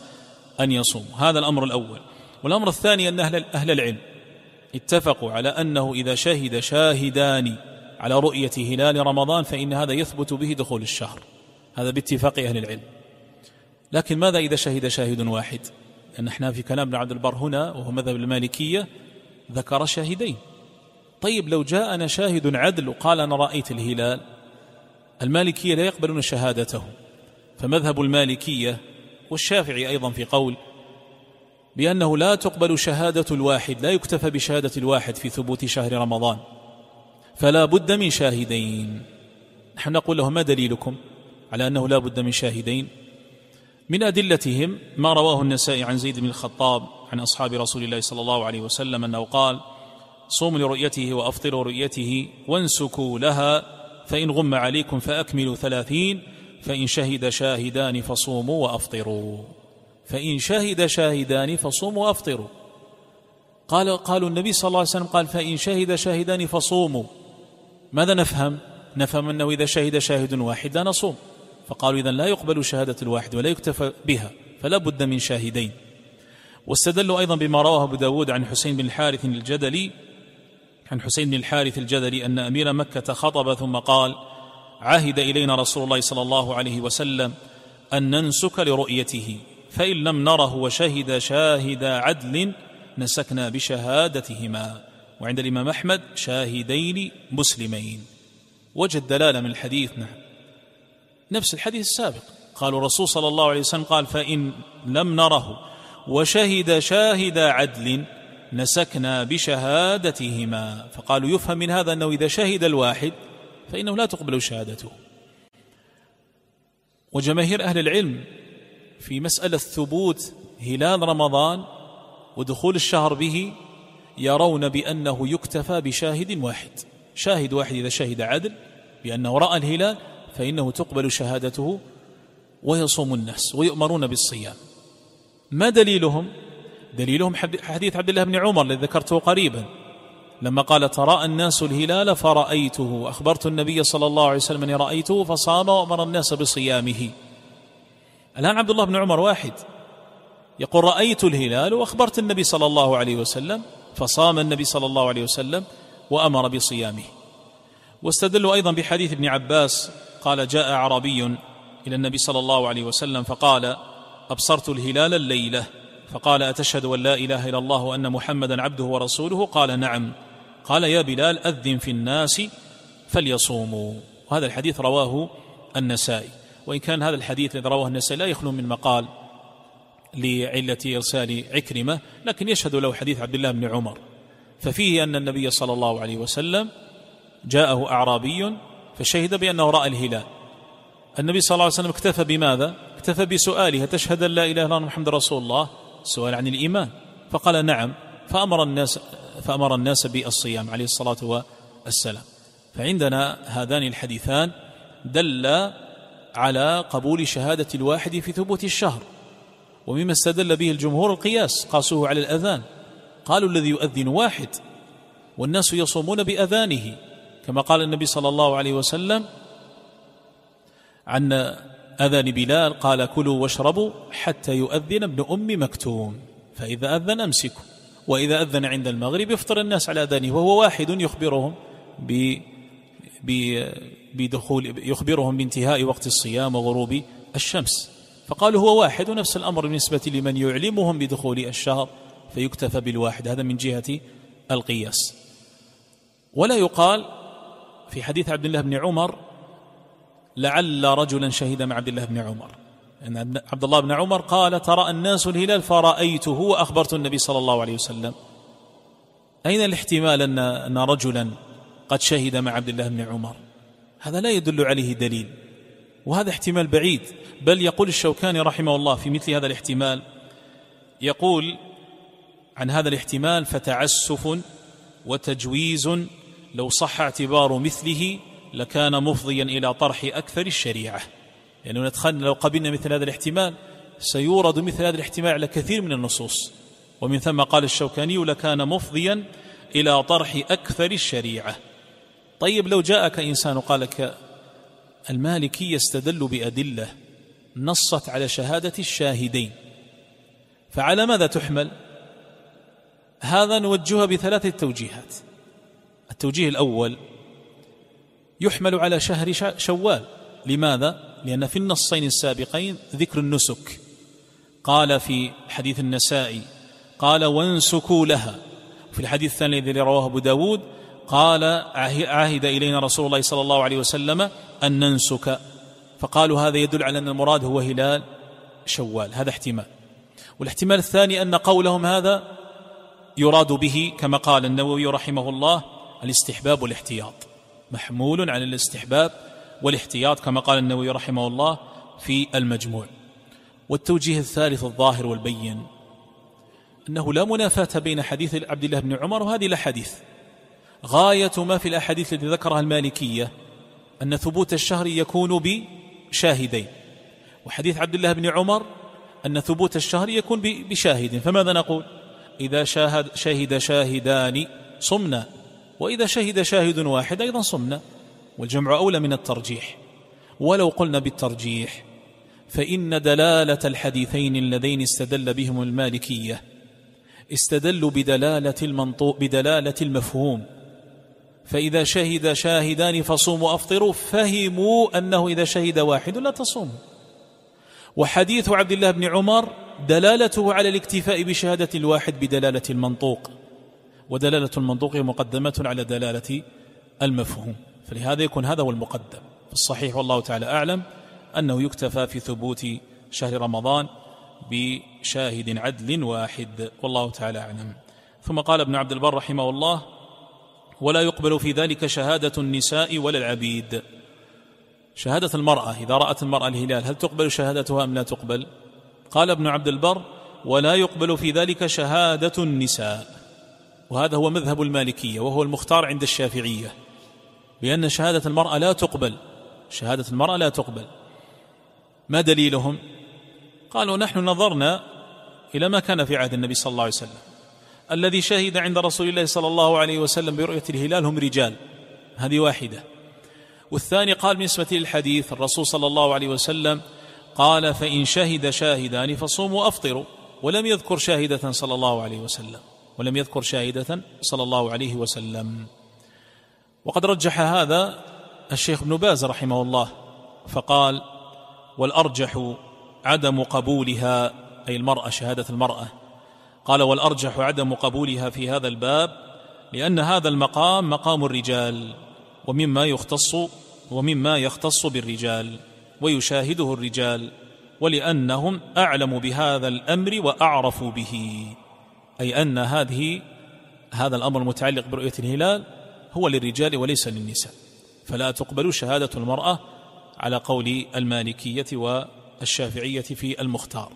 A: أن يصوموا. هذا الأمر الأول. والأمر الثاني أن أهل, أهل العلم اتفقوا على أنه إذا شهد شاهدان على رؤية هلال رمضان فإن هذا يثبت به دخول الشهر. هذا باتفاق أهل العلم. لكن ماذا إذا شهد شاهد واحد؟ لأن إحنا في كلام ابن عبد البر هنا وهو مذهب المالكية ذكر شاهدين. طيب لو جاءنا شاهد عدل وقال أنا رأيت الهلال المالكية لا يقبلون شهادته. فمذهب المالكية والشافعي أيضا في قول بأنه لا تقبل شهادة الواحد لا يكتفى بشهادة الواحد في ثبوت شهر رمضان. فلا بد من شاهدين. نحن نقول له ما دليلكم على أنه لا بد من شاهدين؟ من أدلتهم ما رواه النسائي عن زيد بن الخطاب عن أصحاب رسول الله صلى الله عليه وسلم أنه قال صوموا لرؤيته وأفطروا رؤيته وانسكوا لها فإن غم عليكم فأكملوا ثلاثين فإن شهد شاهدان فصوموا وأفطروا. فإن شهد شاهدان فصوموا وأفطروا. قال قالوا النبي صلى الله عليه وسلم قال فإن شهد شاهدان فصوموا. ماذا نفهم؟ نفهم أنه إذا شهد شاهد واحد لا نصوم. فقالوا إذن لا يقبل شهادة الواحد ولا يكتفى بها فلا بد من شاهدين. واستدلوا أيضا بما رواه أبو داود عن حسين بن الحارث الجدلي عن حسين بن الحارث الجدلي أن أمير مكة خطب ثم قال عهد إلينا رسول الله صلى الله عليه وسلم أن ننسك لرؤيته فإن لم نره وشهد شاهد عدل نسكنا بشهادتهما. وعند الإمام أحمد شاهدين مسلمين. وجد دلالة من الحديث نعم. نفس الحديث السابق. قالوا الرسول صلى الله عليه وسلم قال فإن لم نره وشهد شاهد عدل نسكنا بشهادتهما. فقالوا يفهم من هذا أنه إذا شهد الواحد فإنه لا تقبل شهادته. وجماهير أهل العلم في مسألة ثبوت هلال رمضان ودخول الشهر به يرون بأنه يكتفى بشاهد واحد. شاهد واحد إذا شهد عدل بأنه رأى الهلال فإنه تقبل شهادته ويصوم الناس ويؤمرون بالصيام. ما دليلهم؟ دليلهم حديث عبد الله بن عمر الذي ذكرته قريبا. لما قال تراءى الناس الهلال فرأيته أخبرت النبي صلى الله عليه وسلم أني رأيته فصام وأمر الناس بصيامه. الآن عبد الله بن عمر واحد. يقول رأيت الهلال وأخبرت النبي صلى الله عليه وسلم فصام النبي صلى الله عليه وسلم وأمر بصيامه. واستدلوا أيضا بحديث ابن عباس قال جاء عربي إلى النبي صلى الله عليه وسلم فقال أبصرت الهلال الليلة. فقال أتشهد أن لا إله إلا الله وأن محمدا عبده ورسوله؟ قال نعم. قال يا بلال أذن في الناس فليصوموا. وهذا الحديث رواه النسائي. وإن كان هذا الحديث الذي رواه النسائي لا يخلو من مقال. لعلة إرسال عكرمة لكن يشهد له حديث عبد الله بن عمر. ففيه أن النبي صلى الله عليه وسلم جاءه أعرابي فشهد بأنه رأى الهلال. النبي صلى الله عليه وسلم اكتفى بماذا؟ اكتفى بسؤاله تشهد أن لا إله إلا الله محمد رسول الله؟ سؤال عن الإيمان. فقال نعم فأمر الناس فأمر الناس بالصيام عليه الصلاة والسلام. فعندنا هذان الحديثان دل على قبول شهادة الواحد في ثبوت الشهر. ومما استدل به الجمهور القياس قاسوه على الأذان. قالوا الذي يؤذن واحد والناس يصومون بأذانه. كما قال النبي صلى الله عليه وسلم عن أذان بلال قال كلوا واشربوا حتى يؤذن ابن أم مكتوم فإذا أذن أمسكوا. وإذا أذن عند المغرب يفطر الناس على أذانه وهو واحد يخبرهم ب بدخول يخبرهم بانتهاء وقت الصيام وغروب الشمس. فقالوا هو واحد ونفس الأمر بالنسبة لمن يعلمهم بدخول الشهر فيكتفى بالواحد. هذا من جهة القياس. ولا يقال في حديث عبد الله بن عمر لعل رجلا شهد مع عبد الله بن عمر. أن عبد الله بن عمر قال ترى الناس الهلال فرأيته وأخبرت النبي صلى الله عليه وسلم. أين الاحتمال أن أن رجلا قد شهد مع عبد الله بن عمر؟ هذا لا يدل عليه دليل. وهذا احتمال بعيد. بل يقول الشوكاني رحمه الله في مثل هذا الاحتمال يقول عن هذا الاحتمال فتعسف وتجويز لو صح اعتبار مثله لكان مفضيا إلى طرح أكثر الشريعة. يعني ندخل لو قبلنا مثل هذا الاحتمال سيورد مثل هذا الاحتمال على كثير من النصوص. ومن ثم قال الشوكاني لكان مفضيا إلى طرح أكثر الشريعة. طيب لو جاءك إنسان وقال لك المالكي يستدل بأدلة نصت على شهادة الشاهدين. فعلى ماذا تحمل؟ هذا نوجهها بثلاثة توجيهات التوجيه الأول يحمل على شهر شوال. لماذا؟ لأن في النصين السابقين ذكر النسك. قال في حديث النسائي قال وانسكوا لها. في الحديث الثاني الذي رواه أبو داود قال عهد إلينا رسول الله صلى الله عليه وسلم أن ننسك. فقالوا هذا يدل على أن المراد هو هلال شوال. هذا احتمال. والاحتمال الثاني أن قولهم هذا يراد به كما قال النووي رحمه الله الاستحباب والاحتياط. محمول على الاستحباب والاحتياط كما قال النووي رحمه الله في المجموع. والتوجيه الثالث الظاهر والبين أنه لا منافاة بين حديث عبد الله بن عمر وهذه الاحاديث غاية ما في الأحاديث التي ذكرها المالكية. أن ثبوت الشهر يكون بشاهدين وحديث عبد الله بن عمر أن ثبوت الشهر يكون بشاهد فماذا نقول؟ إذا شاهد شهد شاهدان صمنا. وإذا شهد شاهد واحد أيضا صمنا. والجمع أولى من الترجيح. ولو قلنا بالترجيح فإن دلالة الحديثين اللذين استدل بهم المالكية استدلوا بدلالة المنطوق بدلالة المفهوم. فإذا شهد شاهدان فصوموا افطروا فهموا أنه إذا شهد واحد لا تصوموا وحديث عبد الله بن عمر دلالته على الاكتفاء بشهادة الواحد بدلالة المنطوق. ودلالة المنطوق مقدمة على دلالة المفهوم. فلهذا يكون هذا هو المقدم. في الصحيح والله تعالى أعلم أنه يكتفى في ثبوت شهر رمضان بشاهد عدل واحد. والله تعالى أعلم. ثم قال ابن عبد البر رحمه الله ولا يقبل في ذلك شهادة النساء ولا العبيد. شهادة المرأة إذا رأت المرأة الهلال هل تقبل شهادتها أم لا تقبل؟ قال ابن عبد البر ولا يقبل في ذلك شهادة النساء. وهذا هو مذهب المالكية وهو المختار عند الشافعية بأن شهادة المرأة لا تقبل. شهادة المرأة لا تقبل. ما دليلهم؟ قالوا نحن نظرنا إلى ما كان في عهد النبي صلى الله عليه وسلم. الذي شهد عند رسول الله صلى الله عليه وسلم برؤية الهلال هم رجال. هذه واحدة. والثاني قال بالنسبة للحديث الرسول صلى الله عليه وسلم قال فإن شهد شاهدان فصوموا أفطروا ولم يذكر شاهدة صلى الله عليه وسلم ولم يذكر شاهدة صلى الله عليه وسلم. وقد رجح هذا الشيخ ابن باز رحمه الله فقال والأرجح عدم قبولها أي المرأة شهادة المرأة قال والأرجح عدم قبولها في هذا الباب لأن هذا المقام مقام الرجال ومما يختص ومما يختص بالرجال ويشاهده الرجال ولأنهم أعلم بهذا الأمر وأعرفوا به أي أن هذه هذا الأمر المتعلق برؤية الهلال هو للرجال وليس للنساء. فلا تقبل شهادة المرأة على قول المالكية والشافعية في المختار.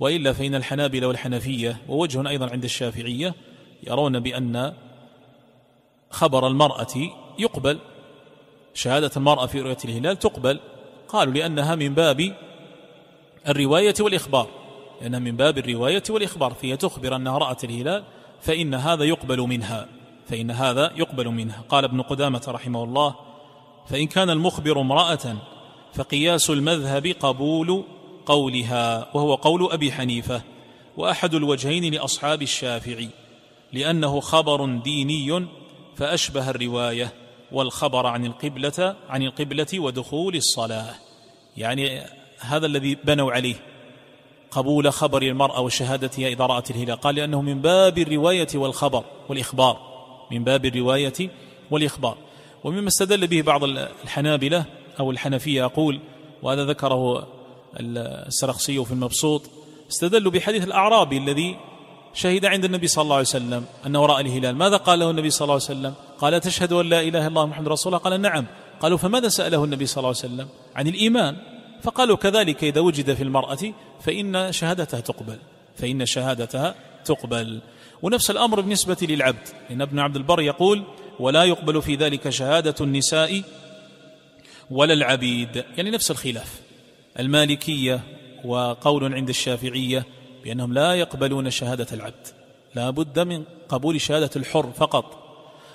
A: وإلا فإن الحنابلة والحنفية ووجه أيضا عند الشافعية يرون بأن خبر المرأة يقبل شهادة المرأة في رؤية الهلال تقبل. قالوا لأنها من باب الرواية والإخبار لأنها من باب الرواية والإخبار فهي تخبر أنها رأت الهلال فإن هذا يقبل منها فإن هذا يقبل منها. قال ابن قدامة رحمه الله فإن كان المخبر امرأة فقياس المذهب قبول قولها وهو قول أبي حنيفة وأحد الوجهين لأصحاب الشافعي لأنه خبر ديني فأشبه الرواية والخبر عن القبلة عن القبلة ودخول الصلاة. يعني هذا الذي بنوا عليه. قبول خبر المرأة وشهادتها إذا رأت الهلال. قال لأنه من باب الرواية والخبر والإخبار. من باب الرواية والإخبار. ومما استدل به بعض الحنابلة أو الحنفية أقول وهذا ذكره السرخسي في المبسوط استدلوا بحديث الأعرابي الذي شهد عند النبي صلى الله عليه وسلم أنه رأى الهلال. ماذا قال له النبي صلى الله عليه وسلم؟ قال تشهد أن لا إله إلا الله محمد رسول الله؟ قال نعم. قالوا فماذا سأله النبي صلى الله عليه وسلم؟ عن الإيمان. فقالوا كذلك إذا وجد في المرأة فإن شهادتها تقبل. فإن شهادتها تقبل. ونفس الأمر بالنسبة للعبد. إن ابن عبد البر يقول ولا يقبل في ذلك شهادة النساء ولا العبيد. يعني نفس الخلاف. المالكية وقول عند الشافعية بأنهم لا يقبلون شهادة العبد. لا بد من قبول شهادة الحر فقط.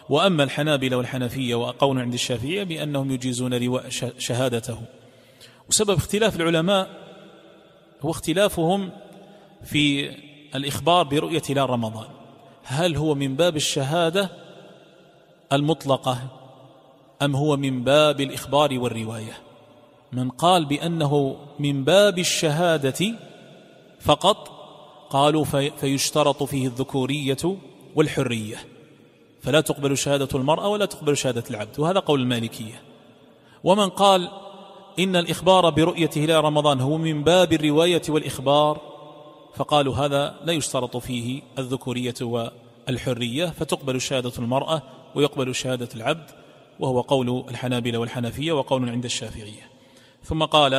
A: وأما الحنابلة والحنفية وقول عند الشافعية بأنهم يجيزون شهادته. وسبب اختلاف العلماء هو اختلافهم في الإخبار برؤية هلال رمضان. هل هو من باب الشهادة المطلقة أم هو من باب الإخبار والرواية؟ من قال بأنه من باب الشهادة فقط قالوا في فيشترط فيه الذكورية والحرية. فلا تقبل شهادة المرأة ولا تقبل شهادة العبد وهذا قول المالكية. ومن قال إن الإخبار برؤية هلال رمضان هو من باب الرواية والإخبار فقالوا هذا لا يشترط فيه الذكورية والحرية فتقبل شهادة المرأة ويقبل شهادة العبد وهو قول الحنابلة والحنفية وقول عند الشافعية. ثم قال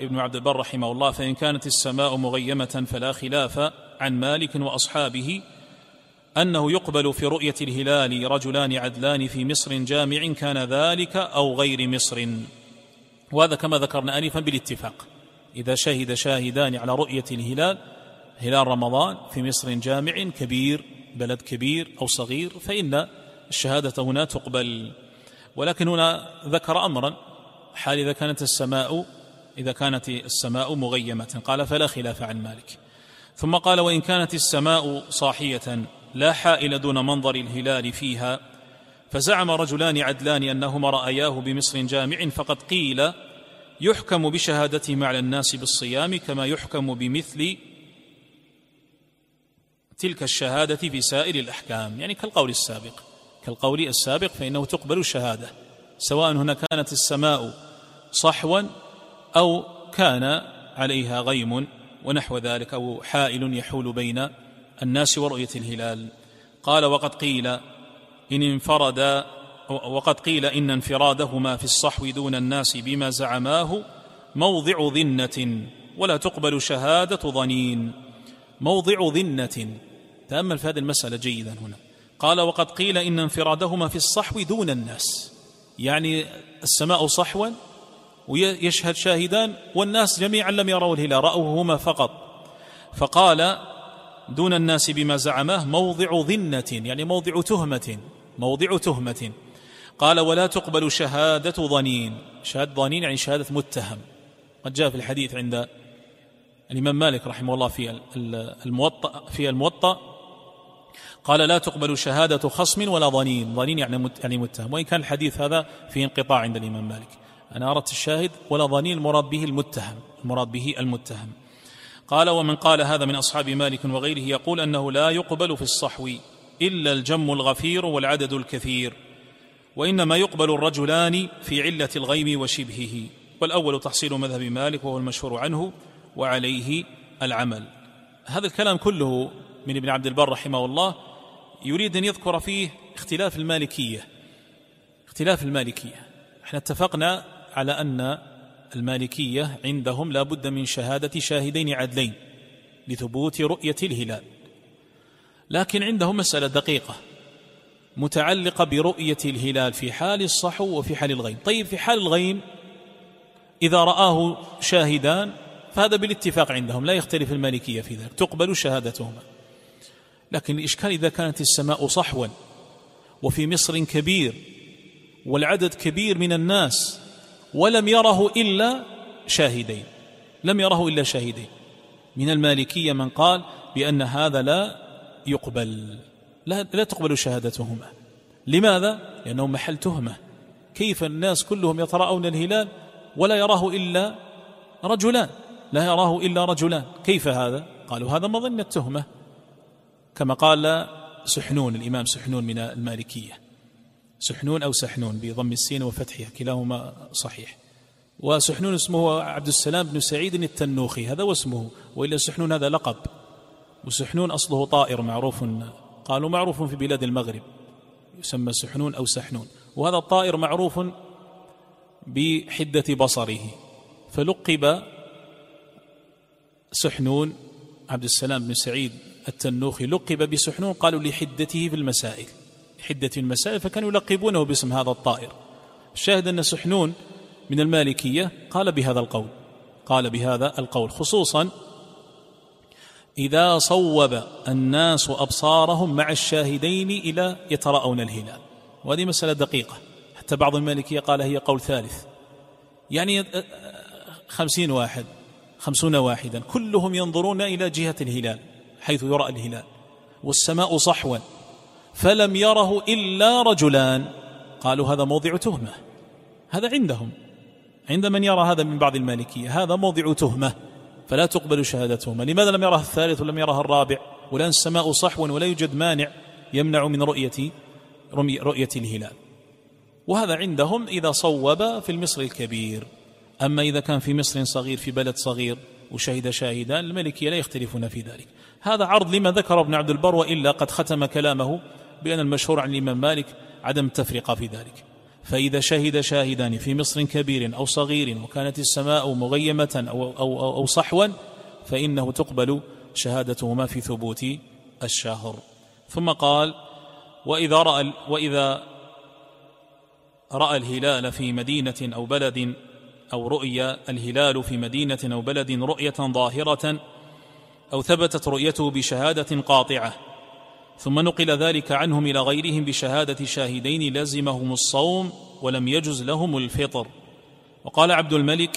A: ابن عبد البر رحمه الله فإن كانت السماء مغيمة فلا خلاف عن مالك وأصحابه أنه يقبل في رؤية الهلال رجلان عدلان في مصر جامع كان ذلك أو غير مصر. وهذا كما ذكرنا آنفا بالاتفاق. إذا شهد شاهدان على رؤية الهلال هلال رمضان في مصر جامع كبير بلد كبير أو صغير فإن الشهادة هنا تقبل. ولكن هنا ذكر أمرا حال إذا كانت السماء إذا كانت السماء مغيمة. قال فلا خلاف عن مالك. ثم قال وإن كانت السماء صاحية لا حائل دون منظر الهلال فيها فزعم رجلان عدلان أنهما رأياه بمصر جامع فقد قيل يحكم بشهادتهما على الناس بالصيام كما يحكم بمثل تلك الشهادة في سائر الأحكام. يعني كالقول السابق. كالقول السابق فإنه تقبل الشهادة. سواء هنا كانت السماء صحوا أو كان عليها غيم ونحو ذلك أو حائل يحول بين الناس ورؤية الهلال. قال وقد قيل إن انفرد وقد قيل إن انفرادهما في الصحو دون الناس بما زعماه موضع ذنة ولا تقبل شهادة ظنين. موضع ذنة. تأمل في هذه المسألة جيدا هنا. قال وقد قيل إن انفرادهما في الصحو دون الناس. يعني السماء صحوا ويشهد شاهدان والناس جميعا لم يروا الهلال رأوه هما فقط. فقال دون الناس بما زعماه موضع ذنة يعني موضع تهمة موضع تهمة. قال ولا تقبل شهادة ظنين. شهادة ظنين يعني شهادة متهم. قد جاء في الحديث عند الإمام مالك رحمه الله في الموطأ في الموطأ. قال لا تقبل شهادة خصم ولا ظنين. ظنين يعني يعني متهم. وإن كان الحديث هذا في انقطاع عند الإمام مالك. أنا أردت الشاهد ولا ظنين المراد به المتهم المراد به المتهم. قال ومن قال هذا من أصحاب مالك وغيره يقول أنه لا يقبل في الصحو إلا الجم الغفير والعدد الكثير وإنما يقبل الرجلان في علة الغيم وشبهه. والأول تحصيل مذهب مالك وهو المشهور عنه وعليه العمل. هذا الكلام كله من ابن عبد البر رحمه الله يريد أن يذكر فيه اختلاف المالكية اختلاف المالكية. إحنا اتفقنا على أن المالكية عندهم لا بد من شهادة شاهدين عدلين لثبوت رؤية الهلال. لكن عندهم مسألة دقيقة متعلقة برؤية الهلال في حال الصحو وفي حال الغيم. طيب في حال الغيم إذا رآه شاهدان فهذا بالاتفاق عندهم لا يختلف المالكية في ذلك تقبل شهادتهما. لكن الإشكال إذا كانت السماء صحوا وفي مصر كبير والعدد كبير من الناس ولم يره إلا شاهدين. لم يره إلا شاهدين. من المالكية من قال بأن هذا لا يقبل. لا, لا تقبل شهادتهما. لماذا؟ لأنه محل تهمة. كيف الناس كلهم يتراءون الهلال ولا يراه إلا رجلان؟ لا يراه إلا رجلان. كيف هذا؟ قالوا هذا مظنة تهمة. كما قال سحنون الإمام سحنون من المالكية. سحنون أو سحنون بضم السين وفتحها كلاهما صحيح. وسحنون اسمه عبد السلام بن سعيد التنوخي هذا واسمه وإلا سحنون هذا لقب. وسحنون أصله طائر معروف قالوا معروف في بلاد المغرب يسمى سحنون أو سحنون. وهذا الطائر معروف بحدة بصره. فلقب سحنون عبد السلام بن سعيد التنوخي لقب بسحنون قالوا لحدته في المسائل. حدة المسائل فكانوا يلقبونه باسم هذا الطائر. الشاهد أن سحنون من المالكية قال بهذا القول قال بهذا القول خصوصا إذا صوب الناس أبصارهم مع الشاهدين إلى يتراءون الهلال. وهذه مسألة دقيقة. حتى بعض المالكية قال هي قول ثالث. يعني خمسين واحد خمسون واحدا كلهم ينظرون إلى جهة الهلال حيث يرى الهلال. والسماء صحوا. فلم يره إلا رجلان. قالوا هذا موضع تهمة. هذا عندهم. عند من يرى هذا من بعض المالكية. هذا موضع تهمة. فلا تقبل شهادتهما. لماذا لم يره الثالث ولم يره الرابع؟ والآن السماء صحوا ولا يوجد مانع يمنع من رؤية رؤية الهلال. وهذا عندهم إذا صوب في المصر الكبير. أما إذا كان في مصر صغير في بلد صغير وشهد شاهدان الملكية لا يختلفون في ذلك. هذا عرض لما ذكر ابن عبد البر وإلا قد ختم كلامه بأن المشهور عن الإمام مالك عدم التفرقة في ذلك. فإذا شهد شاهدان في مصر كبير أو صغير وكانت السماء مغيمة أو, أو, أو, أو صحوا فإنه تقبل شهادتهما في ثبوت الشهر. ثم قال وإذا رأى, وإذا رأى الهلال في مدينة أو بلد أو رؤي الهلال في مدينة أو بلد رؤية ظاهرة أو ثبتت رؤيته بشهادة قاطعة ثم نقل ذلك عنهم إلى غيرهم بشهادة شاهدين لزمهم الصوم ولم يجز لهم الفطر. وقال عبد الملك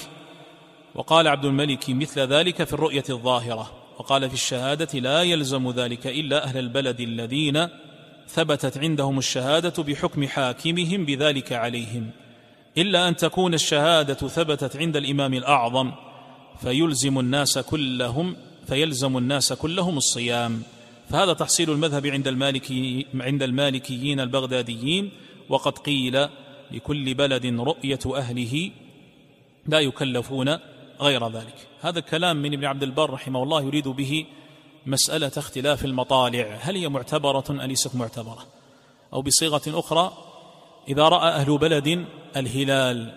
A: وقال عبد الملك مثل ذلك في الرؤية الظاهرة وقال في الشهادة لا يلزم ذلك إلا أهل البلد الذين ثبتت عندهم الشهادة بحكم حاكمهم بذلك عليهم. إلا أن تكون الشهادة ثبتت عند الإمام الأعظم فيلزم الناس كلهم فيلزم الناس كلهم الصيام. فهذا تحصيل المذهب عند المالكي عند المالكيين البغداديين وقد قيل لكل بلد رؤية أهله لا يكلفون غير ذلك. هذا الكلام من ابن عبد البر رحمه الله يريد به مسألة اختلاف المطالع. هل هي معتبرة أليست معتبرة؟ أو بصيغة أخرى إذا رأى أهل بلد الهلال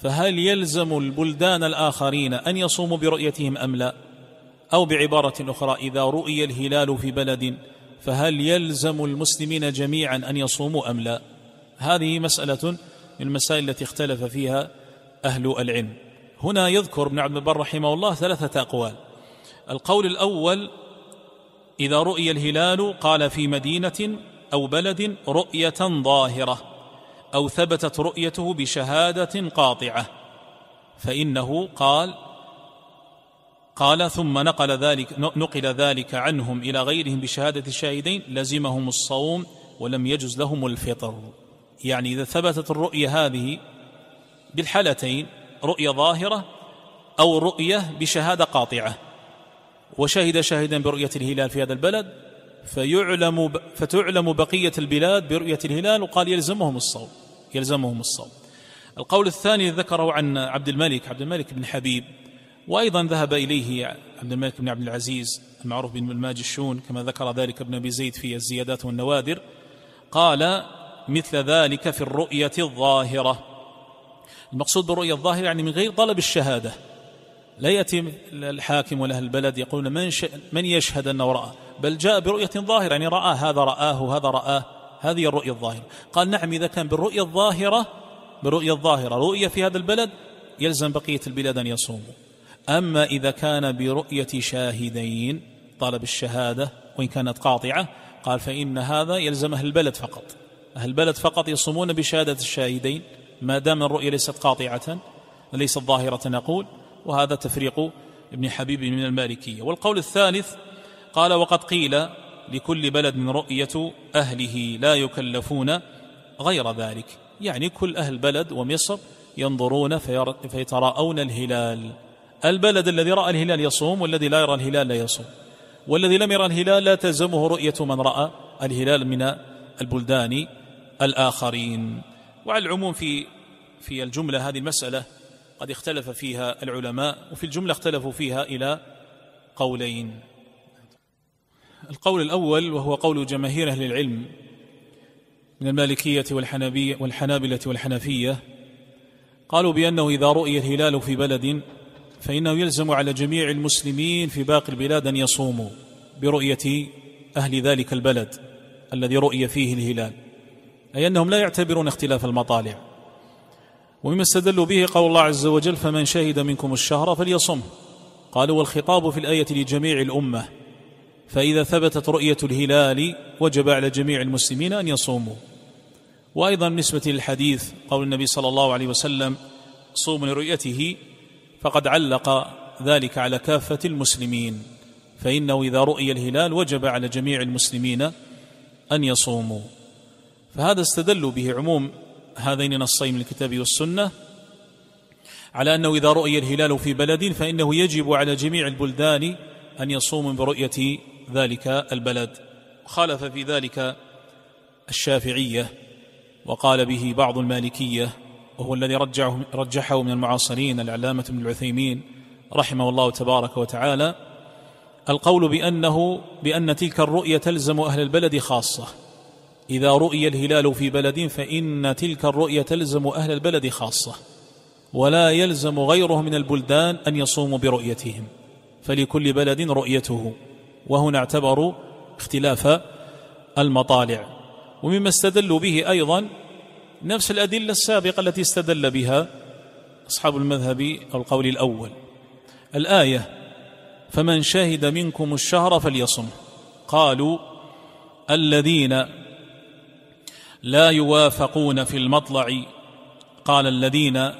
A: فهل يلزم البلدان الآخرين أن يصوموا برؤيتهم أم لا؟ أو بعبارة أخرى إذا رؤي الهلال في بلد فهل يلزم المسلمين جميعا أن يصوموا أم لا؟ هذه مسألة من المسائل التي اختلف فيها أهل العلم. هنا يذكر ابن عبد البر رحمه الله ثلاثة أقوال. القول الأول إذا رؤي الهلال قال في مدينة أو بلد رؤية ظاهرة أو ثبتت رؤيته بشهادة قاطعة فإنه قال قال ثم نقل ذلك نقل ذلك عنهم إلى غيرهم بشهادة الشاهدين لزمهم الصوم ولم يجز لهم الفطر. يعني إذا ثبتت الرؤية هذه بالحالتين رؤية ظاهرة أو رؤية بشهادة قاطعة. وشهد شاهدا برؤية الهلال في هذا البلد فيعلم فتعلم بقية البلاد برؤية الهلال وقال يلزمهم الصوم يلزمهم الصوم. القول الثاني ذكره عن عبد الملك عبد الملك بن حبيب وأيضا ذهب إليه عبد الملك بن عبد العزيز المعروف بن الماجشون كما ذكر ذلك ابن أبي زيد في الزيادات والنوادر. قال مثل ذلك في الرؤية الظاهرة. المقصود بالرؤية الظاهرة يعني من غير طلب الشهادة. لا يأتي الحاكم ولا البلد يقولون من, من يشهد أنه رأى؟ بل جاء برؤية ظاهرة يعني رأى هذا رآه هذا رآه. هذه الرؤية الظاهرة. قال نعم إذا كان بالرؤية الظاهرة بالرؤية الظاهرة رؤية في هذا البلد يلزم بقية البلاد أن يصوموا. أما إذا كان برؤية شاهدين طلب الشهادة وإن كانت قاطعة قال فإن هذا يلزم أهل البلد فقط. أهل البلد فقط يصومون بشهادة الشاهدين ما دام الرؤية ليست قاطعة ليست ظاهرة نقول وهذا تفريق ابن حبيب من المالكية. والقول الثالث قال وقد قيل لكل بلد من رؤية أهله لا يكلفون غير ذلك. يعني كل أهل بلد ومصر ينظرون فيتراءون الهلال. البلد الذي رأى الهلال يصوم والذي لا يرى الهلال لا يصوم. والذي لم يرى الهلال لا تلزمه رؤية من رأى الهلال من البلدان الآخرين. وعلى العموم في في الجملة هذه المسألة قد اختلف فيها العلماء وفي الجملة اختلفوا فيها إلى قولين. القول الأول وهو قول جماهير أهل العلم من المالكية والحنبية والحنابلة والحنفية قالوا بأنه إذا رؤي الهلال في بلد فإنه يلزم على جميع المسلمين في باقي البلاد أن يصوموا برؤية أهل ذلك البلد الذي رؤي فيه الهلال أي أنهم لا يعتبرون اختلاف المطالع. ومما استدلوا به قول الله عز وجل فمن شهد منكم الشهر فليصم قالوا والخطاب في الآية لجميع الأمة فإذا ثبتت رؤية الهلال وجب على جميع المسلمين أن يصوموا وأيضا بالنسبة للحديث قول النبي صلى الله عليه وسلم صوم لرؤيته فقد علق ذلك على كافة المسلمين فإنه إذا رؤي الهلال وجب على جميع المسلمين أن يصوموا. فهذا استدلوا به عموم هذين النصين من الكتاب والسنة على أنه إذا رؤي الهلال في بلد فإنه يجب على جميع البلدان أن يصوموا برؤية ذلك البلد. خالف في ذلك الشافعية وقال به بعض المالكية وهو الذي رجعه, رجحه من المعاصرين العلامة ابن العثيمين رحمه الله تبارك وتعالى. القول بأنه بأن تلك الرؤية تلزم أهل البلد خاصة. إذا رؤي الهلال في بلد فإن تلك الرؤية تلزم أهل البلد خاصة. ولا يلزم غيره من البلدان أن يصوموا برؤيتهم. فلكل بلد رؤيته. وهنا اعتبروا اختلاف المطالع. ومما استدلوا به أيضا نفس الأدلة السابقة التي استدل بها أصحاب المذهب أو القول الأول. الآية فمن شهد منكم الشهر فليصم قالوا الذين لا يوافقون في المطلع قال الذين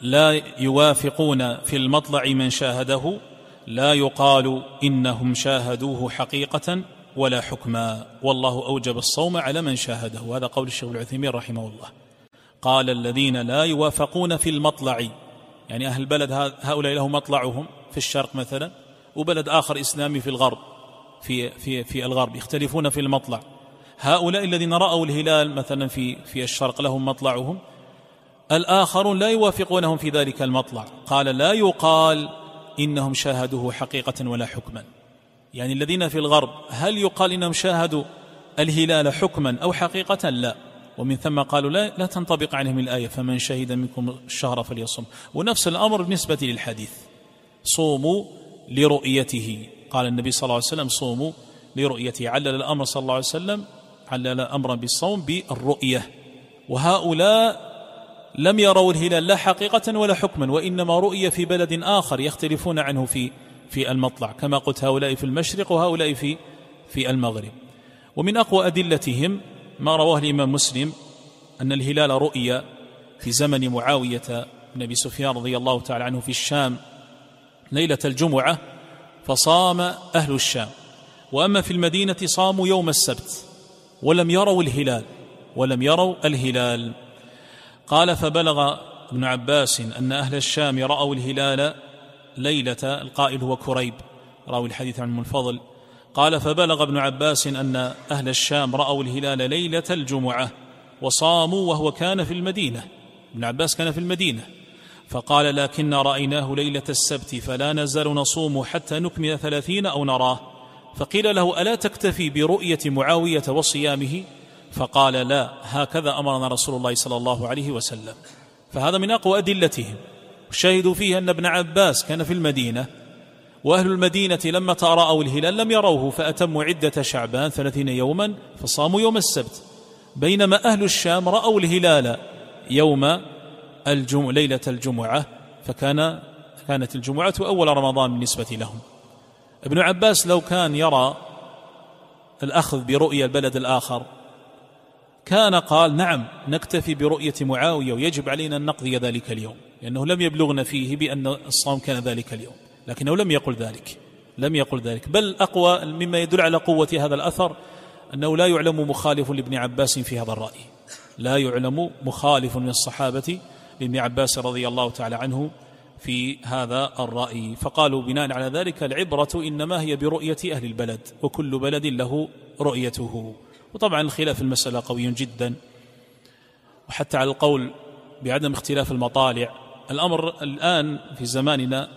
A: لا يوافقون في المطلع من شاهده لا يقال إنهم شاهدوه حقيقة ولا حكما والله أوجب الصوم على من شاهده. وهذا قول الشيخ العثيمين رحمه الله. قال الذين لا يوافقون في المطلع. يعني أهل البلد هؤلاء لهم مطلعهم. في الشرق مثلا. وبلد آخر إسلامي في الغرب. في في في الغرب. يختلفون في المطلع. هؤلاء الذين رأوا الهلال مثلا في في الشرق لهم مطلعهم. الآخرون لا يوافقونهم في ذلك المطلع. قال لا يقال إنهم شاهدوه حقيقة ولا حكما. يعني الذين في الغرب هل يقال إنهم شاهدوا الهلال حكما أو حقيقة؟ لا. ومن ثم قالوا لا لا تنطبق عليهم الآية فمن شهد منكم الشهر فليصم. ونفس الأمر بالنسبة للحديث صوموا لرؤيته. قال النبي صلى الله عليه وسلم صوموا لرؤيته. علل الأمر صلى الله عليه وسلم علل امرا بالصوم بالرؤية. وهؤلاء لم يروا الهلال لا حقيقة ولا حكما وإنما رؤي في بلد آخر يختلفون عنه في في المطلع كما قلت هؤلاء في المشرق وهؤلاء في في المغرب. ومن أقوى أدلتهم ما رواه الإمام مسلم أن الهلال رؤي في زمن معاوية بن أبي سفيان رضي الله تعالى عنه في الشام ليلة الجمعة فصام أهل الشام. وأما في المدينة صاموا يوم السبت ولم يروا الهلال ولم يروا الهلال. قال فبلغ ابن عباس أن أهل الشام رأوا الهلال ليلة القائل هو كريب راوي الحديث عن المنفضل قال فبلغ ابن عباس أن أهل الشام رأوا الهلال ليلة الجمعة وصاموا وهو كان في المدينة ابن عباس كان في المدينة. فقال لكن رأيناه ليلة السبت فلا نزال نصوم حتى نكمل ثلاثين أو نراه. فقيل له ألا تكتفي برؤية معاوية وصيامه؟ فقال لا هكذا أمرنا رسول الله صلى الله عليه وسلم. فهذا من أقوى أدلتهم. شهدوا فيه أن ابن عباس كان في المدينة وأهل المدينة لما تراءوا الهلال لم يروه فأتموا عدة شعبان ثلاثين يوما فصاموا يوم السبت. بينما أهل الشام رأوا الهلال يوم الجمع ليلة الجمعة فكان كانت الجمعة أول رمضان بالنسبة لهم. ابن عباس لو كان يرى الأخذ برؤية البلد الآخر كان قال نعم نكتفي برؤية معاوية ويجب علينا أن نقضي ذلك اليوم. لأنه لم يبلغنا فيه بأن الصوم كان ذلك اليوم لكنه لم يقل ذلك لم يقل ذلك. بل أقوى مما يدل على قوة هذا الأثر أنه لا يعلم مخالف لابن عباس في هذا الرأي. لا يعلم مخالف من الصحابة لابن عباس رضي الله تعالى عنه في هذا الرأي. فقالوا بناء على ذلك العبرة إنما هي برؤية أهل البلد وكل بلد له رؤيته. وطبعا الخلاف المسألة قوي جدا. وحتى على القول بعدم اختلاف المطالع الأمر الآن في زماننا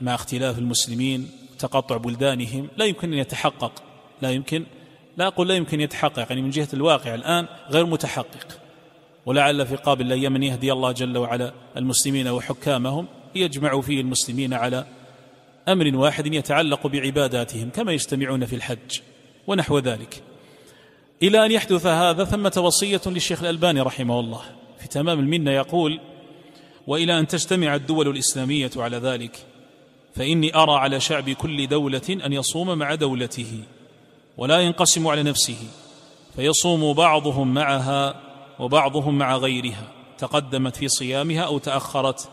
A: مع اختلاف المسلمين تقطع بلدانهم لا يمكن أن يتحقق لا يمكن لا أقول لا يمكن يتحقق يعني من جهة الواقع الآن غير متحقق. ولعل في قابل الأيام أن يهدي الله جل وعلا المسلمين وحكامهم يجمع فيه المسلمين على أمر واحد يتعلق بعباداتهم كما يجتمعون في الحج ونحو ذلك. إلى أن يحدث هذا ثمة وصية للشيخ الألباني رحمه الله. في تمام المنة يقول وإلى أن تجتمع الدول الإسلامية على ذلك فإني أرى على شعب كل دولة أن يصوم مع دولته ولا ينقسم على نفسه فيصوم بعضهم معها وبعضهم مع غيرها تقدمت في صيامها أو تأخرت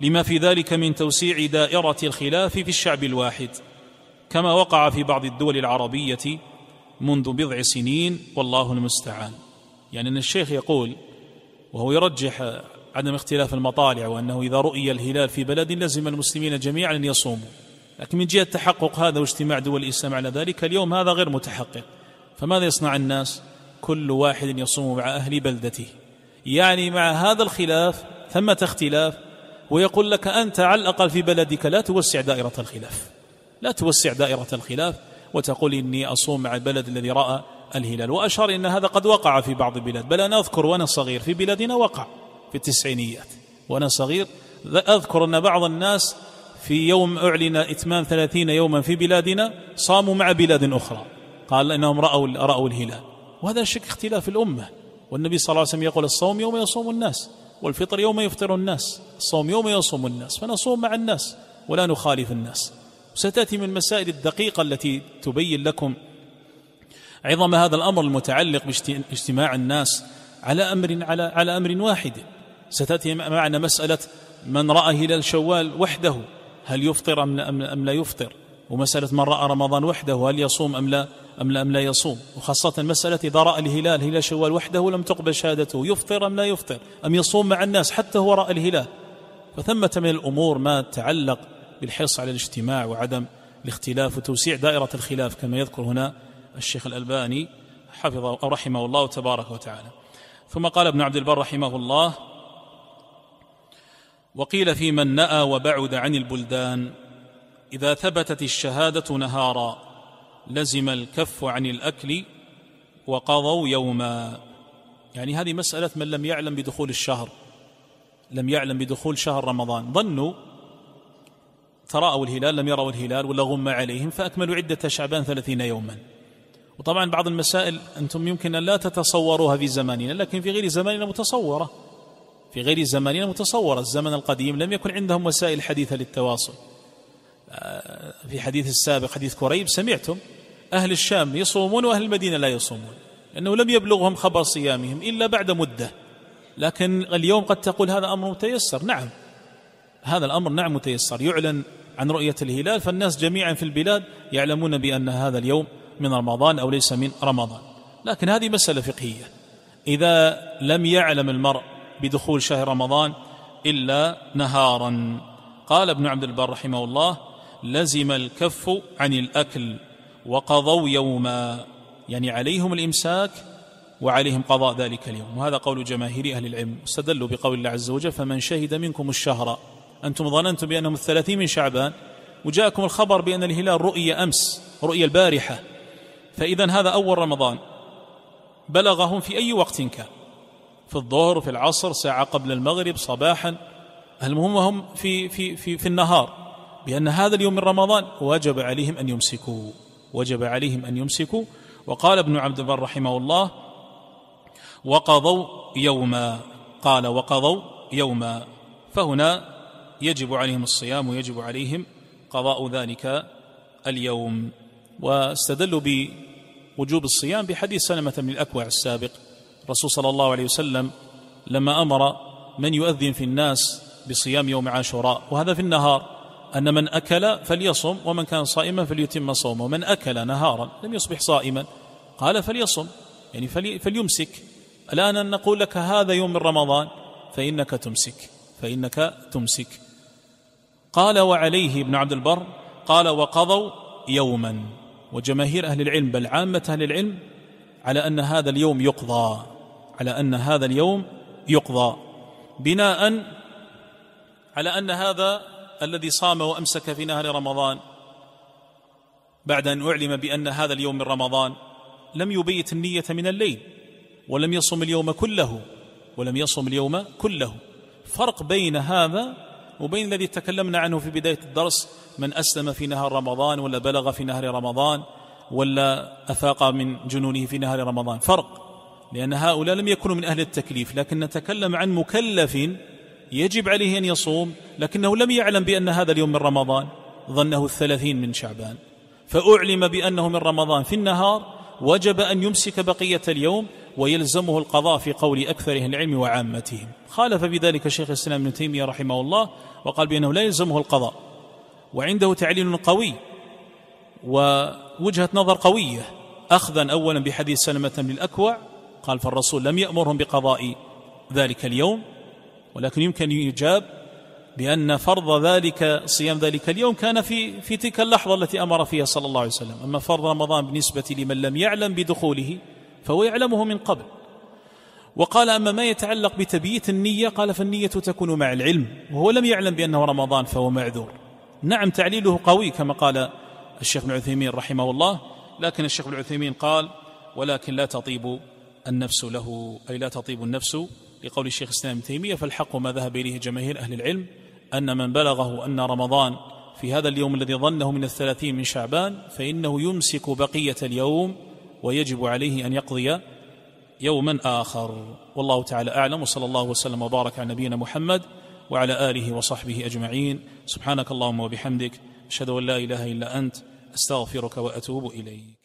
A: لما في ذلك من توسيع دائرة الخلاف في الشعب الواحد كما وقع في بعض الدول العربية منذ بضع سنين والله المستعان. يعني أن الشيخ يقول وهو يرجح عدم اختلاف المطالع وأنه إذا رؤي الهلال في بلد لزم المسلمين جميعا أن يصوموا. لكن من جهة تحقق هذا واجتماع دول الإسلام على ذلك اليوم هذا غير متحقق. فماذا يصنع الناس؟ كل واحد يصوم مع أهل بلدته. يعني مع هذا الخلاف ثمة اختلاف ويقول لك أنت على الأقل في بلدك لا توسع دائرة الخلاف. لا توسع دائرة الخلاف وتقول إني أصوم مع البلد الذي رأى الهلال. وأشار إن هذا قد وقع في بعض البلاد. بل أنا أذكر وأنا صغير في بلادنا وقع. في التسعينيات وأنا صغير أذكر أن بعض الناس في يوم أعلن إتمام ثلاثين يوما في بلادنا صاموا مع بلاد أخرى. قال إنهم رأوا, رأوا الهلال. وهذا شك اختلاف الأمة. والنبي صلى الله عليه وسلم يقول الصوم يوم يصوم الناس والفطر يوم يفطر الناس الصوم يوم يصوم الناس فنصوم مع الناس ولا نخالف الناس. وستأتي من المسائل الدقيقة التي تبين لكم عظم هذا الأمر المتعلق باجتماع الناس على أمر على على أمر واحد. ستأتي معنا مسألة من رأى هلال شوال وحده هل يفطر أم لا, أم لا يفطر؟ ومسألة من رأى رمضان وحده هل يصوم أم لا أم لا, أم لا يصوم؟ وخاصة مسألة إذا رأى الهلال هلال شوال وحده لم تقبل شهادته يفطر أم لا يفطر؟ أم يصوم مع الناس حتى هو رأى الهلال؟ فثمة من الأمور ما تتعلق بالحرص على الاجتماع وعدم الاختلاف وتوسيع دائرة الخلاف كما يذكر هنا الشيخ الألباني حفظه أو رحمه الله تبارك وتعالى. ثم قال ابن عبد البر رحمه الله وقيل في من نأى وبعد عن البلدان إذا ثبتت الشهادة نهارا لزم الكف عن الأكل وقضوا يوما. يعني هذه مسألة من لم يعلم بدخول الشهر لم يعلم بدخول شهر رمضان. ظنوا تراءوا الهلال لم يروا الهلال ولا غم عليهم فأكملوا عدة شعبان ثلاثين يوما. وطبعا بعض المسائل أنتم يمكن أن لا تتصوروها في زماننا لكن في غير زماننا متصورة. في غير زماننا متصورة الزمن القديم لم يكن عندهم وسائل حديثة للتواصل. آه، في حديث السابق حديث كريب سمعتم؟ أهل الشام يصومون وأهل المدينة لا يصومون لأنه لم يبلغهم خبر صيامهم إلا بعد مدة. لكن اليوم قد تقول هذا أمر متيسر. نعم هذا الأمر نعم متيسر. يعلن عن رؤية الهلال فالناس جميعا في البلاد يعلمون بأن هذا اليوم من رمضان أو ليس من رمضان. لكن هذه مسألة فقهية. إذا لم يعلم المرء بدخول شهر رمضان إلا نهارا. قال ابن عبد البر رحمه الله لزم الكف عن الأكل وقضوا يوما. يعني عليهم الإمساك وعليهم قضاء ذلك اليوم. وهذا قول جماهير أهل العلم. استدلوا بقول الله عز وجل فمن شهد منكم الشهر أنتم ظننتم بأنهم الثلاثين من شعبان وجاءكم الخبر بأن الهلال رؤي أمس رؤي البارحة. فإذا هذا أول رمضان. بلغهم في أي وقت كان. في الظهر في العصر ساعة قبل المغرب صباحا. المهم وهم في, في, في, في النهار بأن هذا اليوم من رمضان. وجب عليهم أن يمسكوا وجب عليهم أن يمسكوا وقال ابن عبد البر رحمه الله وقضوا يوما. قال وقضوا يوما. فهنا يجب عليهم الصيام ويجب عليهم قضاء ذلك اليوم. واستدلوا بوجوب الصيام بحديث سلمة بن الأكوع السابق. الرسول صلى الله عليه وسلم لما أمر من يؤذن في الناس بصيام يوم عاشوراء وهذا في النهار أن من أكل فليصم ومن كان صائما فليتم صومه ومن أكل نهارا لم يصبح صائما قال فليصم يعني فليمسك. الآن أن نقول لك هذا يوم من رمضان فإنك تمسك فإنك تمسك. قال وعليه ابن عبد البر قال وقضوا يوما. وجماهير أهل العلم بل عامة أهل العلم على أن هذا اليوم يقضى. على أن هذا اليوم يقضى. بناء على أن هذا الذي صام وأمسك في نهر رمضان بعد أن أعلم بأن هذا اليوم من رمضان لم يبيت النية من الليل ولم يصم اليوم كله ولم يصم اليوم كله. فرق بين هذا وبين الذي تكلمنا عنه في بداية الدرس من أسلم في نهار رمضان ولا بلغ في نهر رمضان ولا أفاق من جنونه في نهار رمضان. فرق. لأن هؤلاء لم يكونوا من أهل التكليف لكن نتكلم عن مكلف يجب عليه أن يصوم لكنه لم يعلم بأن هذا اليوم من رمضان ظنه الثلاثين من شعبان. فأعلم بأنه من رمضان في النهار وجب أن يمسك بقية اليوم ويلزمه القضاء في قول أكثر أهل العلم وعامتهم. خالف بذلك شيخ الإسلام ابن تيمية رحمه الله وقال بأنه لا يلزمه القضاء وعنده تعليل قوي ووجهة نظر قوية. أخذا أولا بحديث سلمة بن الأكوع قال فالرسول لم يأمرهم بقضاء ذلك اليوم ولكن يمكن يجاب بأن فرض ذلك صيام ذلك اليوم كان في في تلك اللحظة التي أمر فيها صلى الله عليه وسلم. أما فرض رمضان بالنسبة لمن لم يعلم بدخوله فهو يعلمه من قبل. وقال أما ما يتعلق بتبييت النية قال فالنية تكون مع العلم وهو لم يعلم بأنه رمضان فهو معذور. نعم تعليله قوي كما قال الشيخ ابن عثيمين رحمه الله لكن الشيخ ابن عثيمين قال ولكن لا تطيب النفس له أي لا تطيب النفس لقول الشيخ الإسلام ابن تيمية فالحق ما ذهب إليه جماهير أهل العلم أن من بلغه أن رمضان في هذا اليوم الذي ظنه من الثلاثين من شعبان فإنه يمسك بقية اليوم ويجب عليه أن يقضي يوما آخر. والله تعالى أعلم وصلى الله وسلم وبارك على نبينا محمد وعلى آله وصحبه أجمعين. سبحانك اللهم وبحمدك أشهد أن لا إله إلا أنت أستغفرك وأتوب إليك.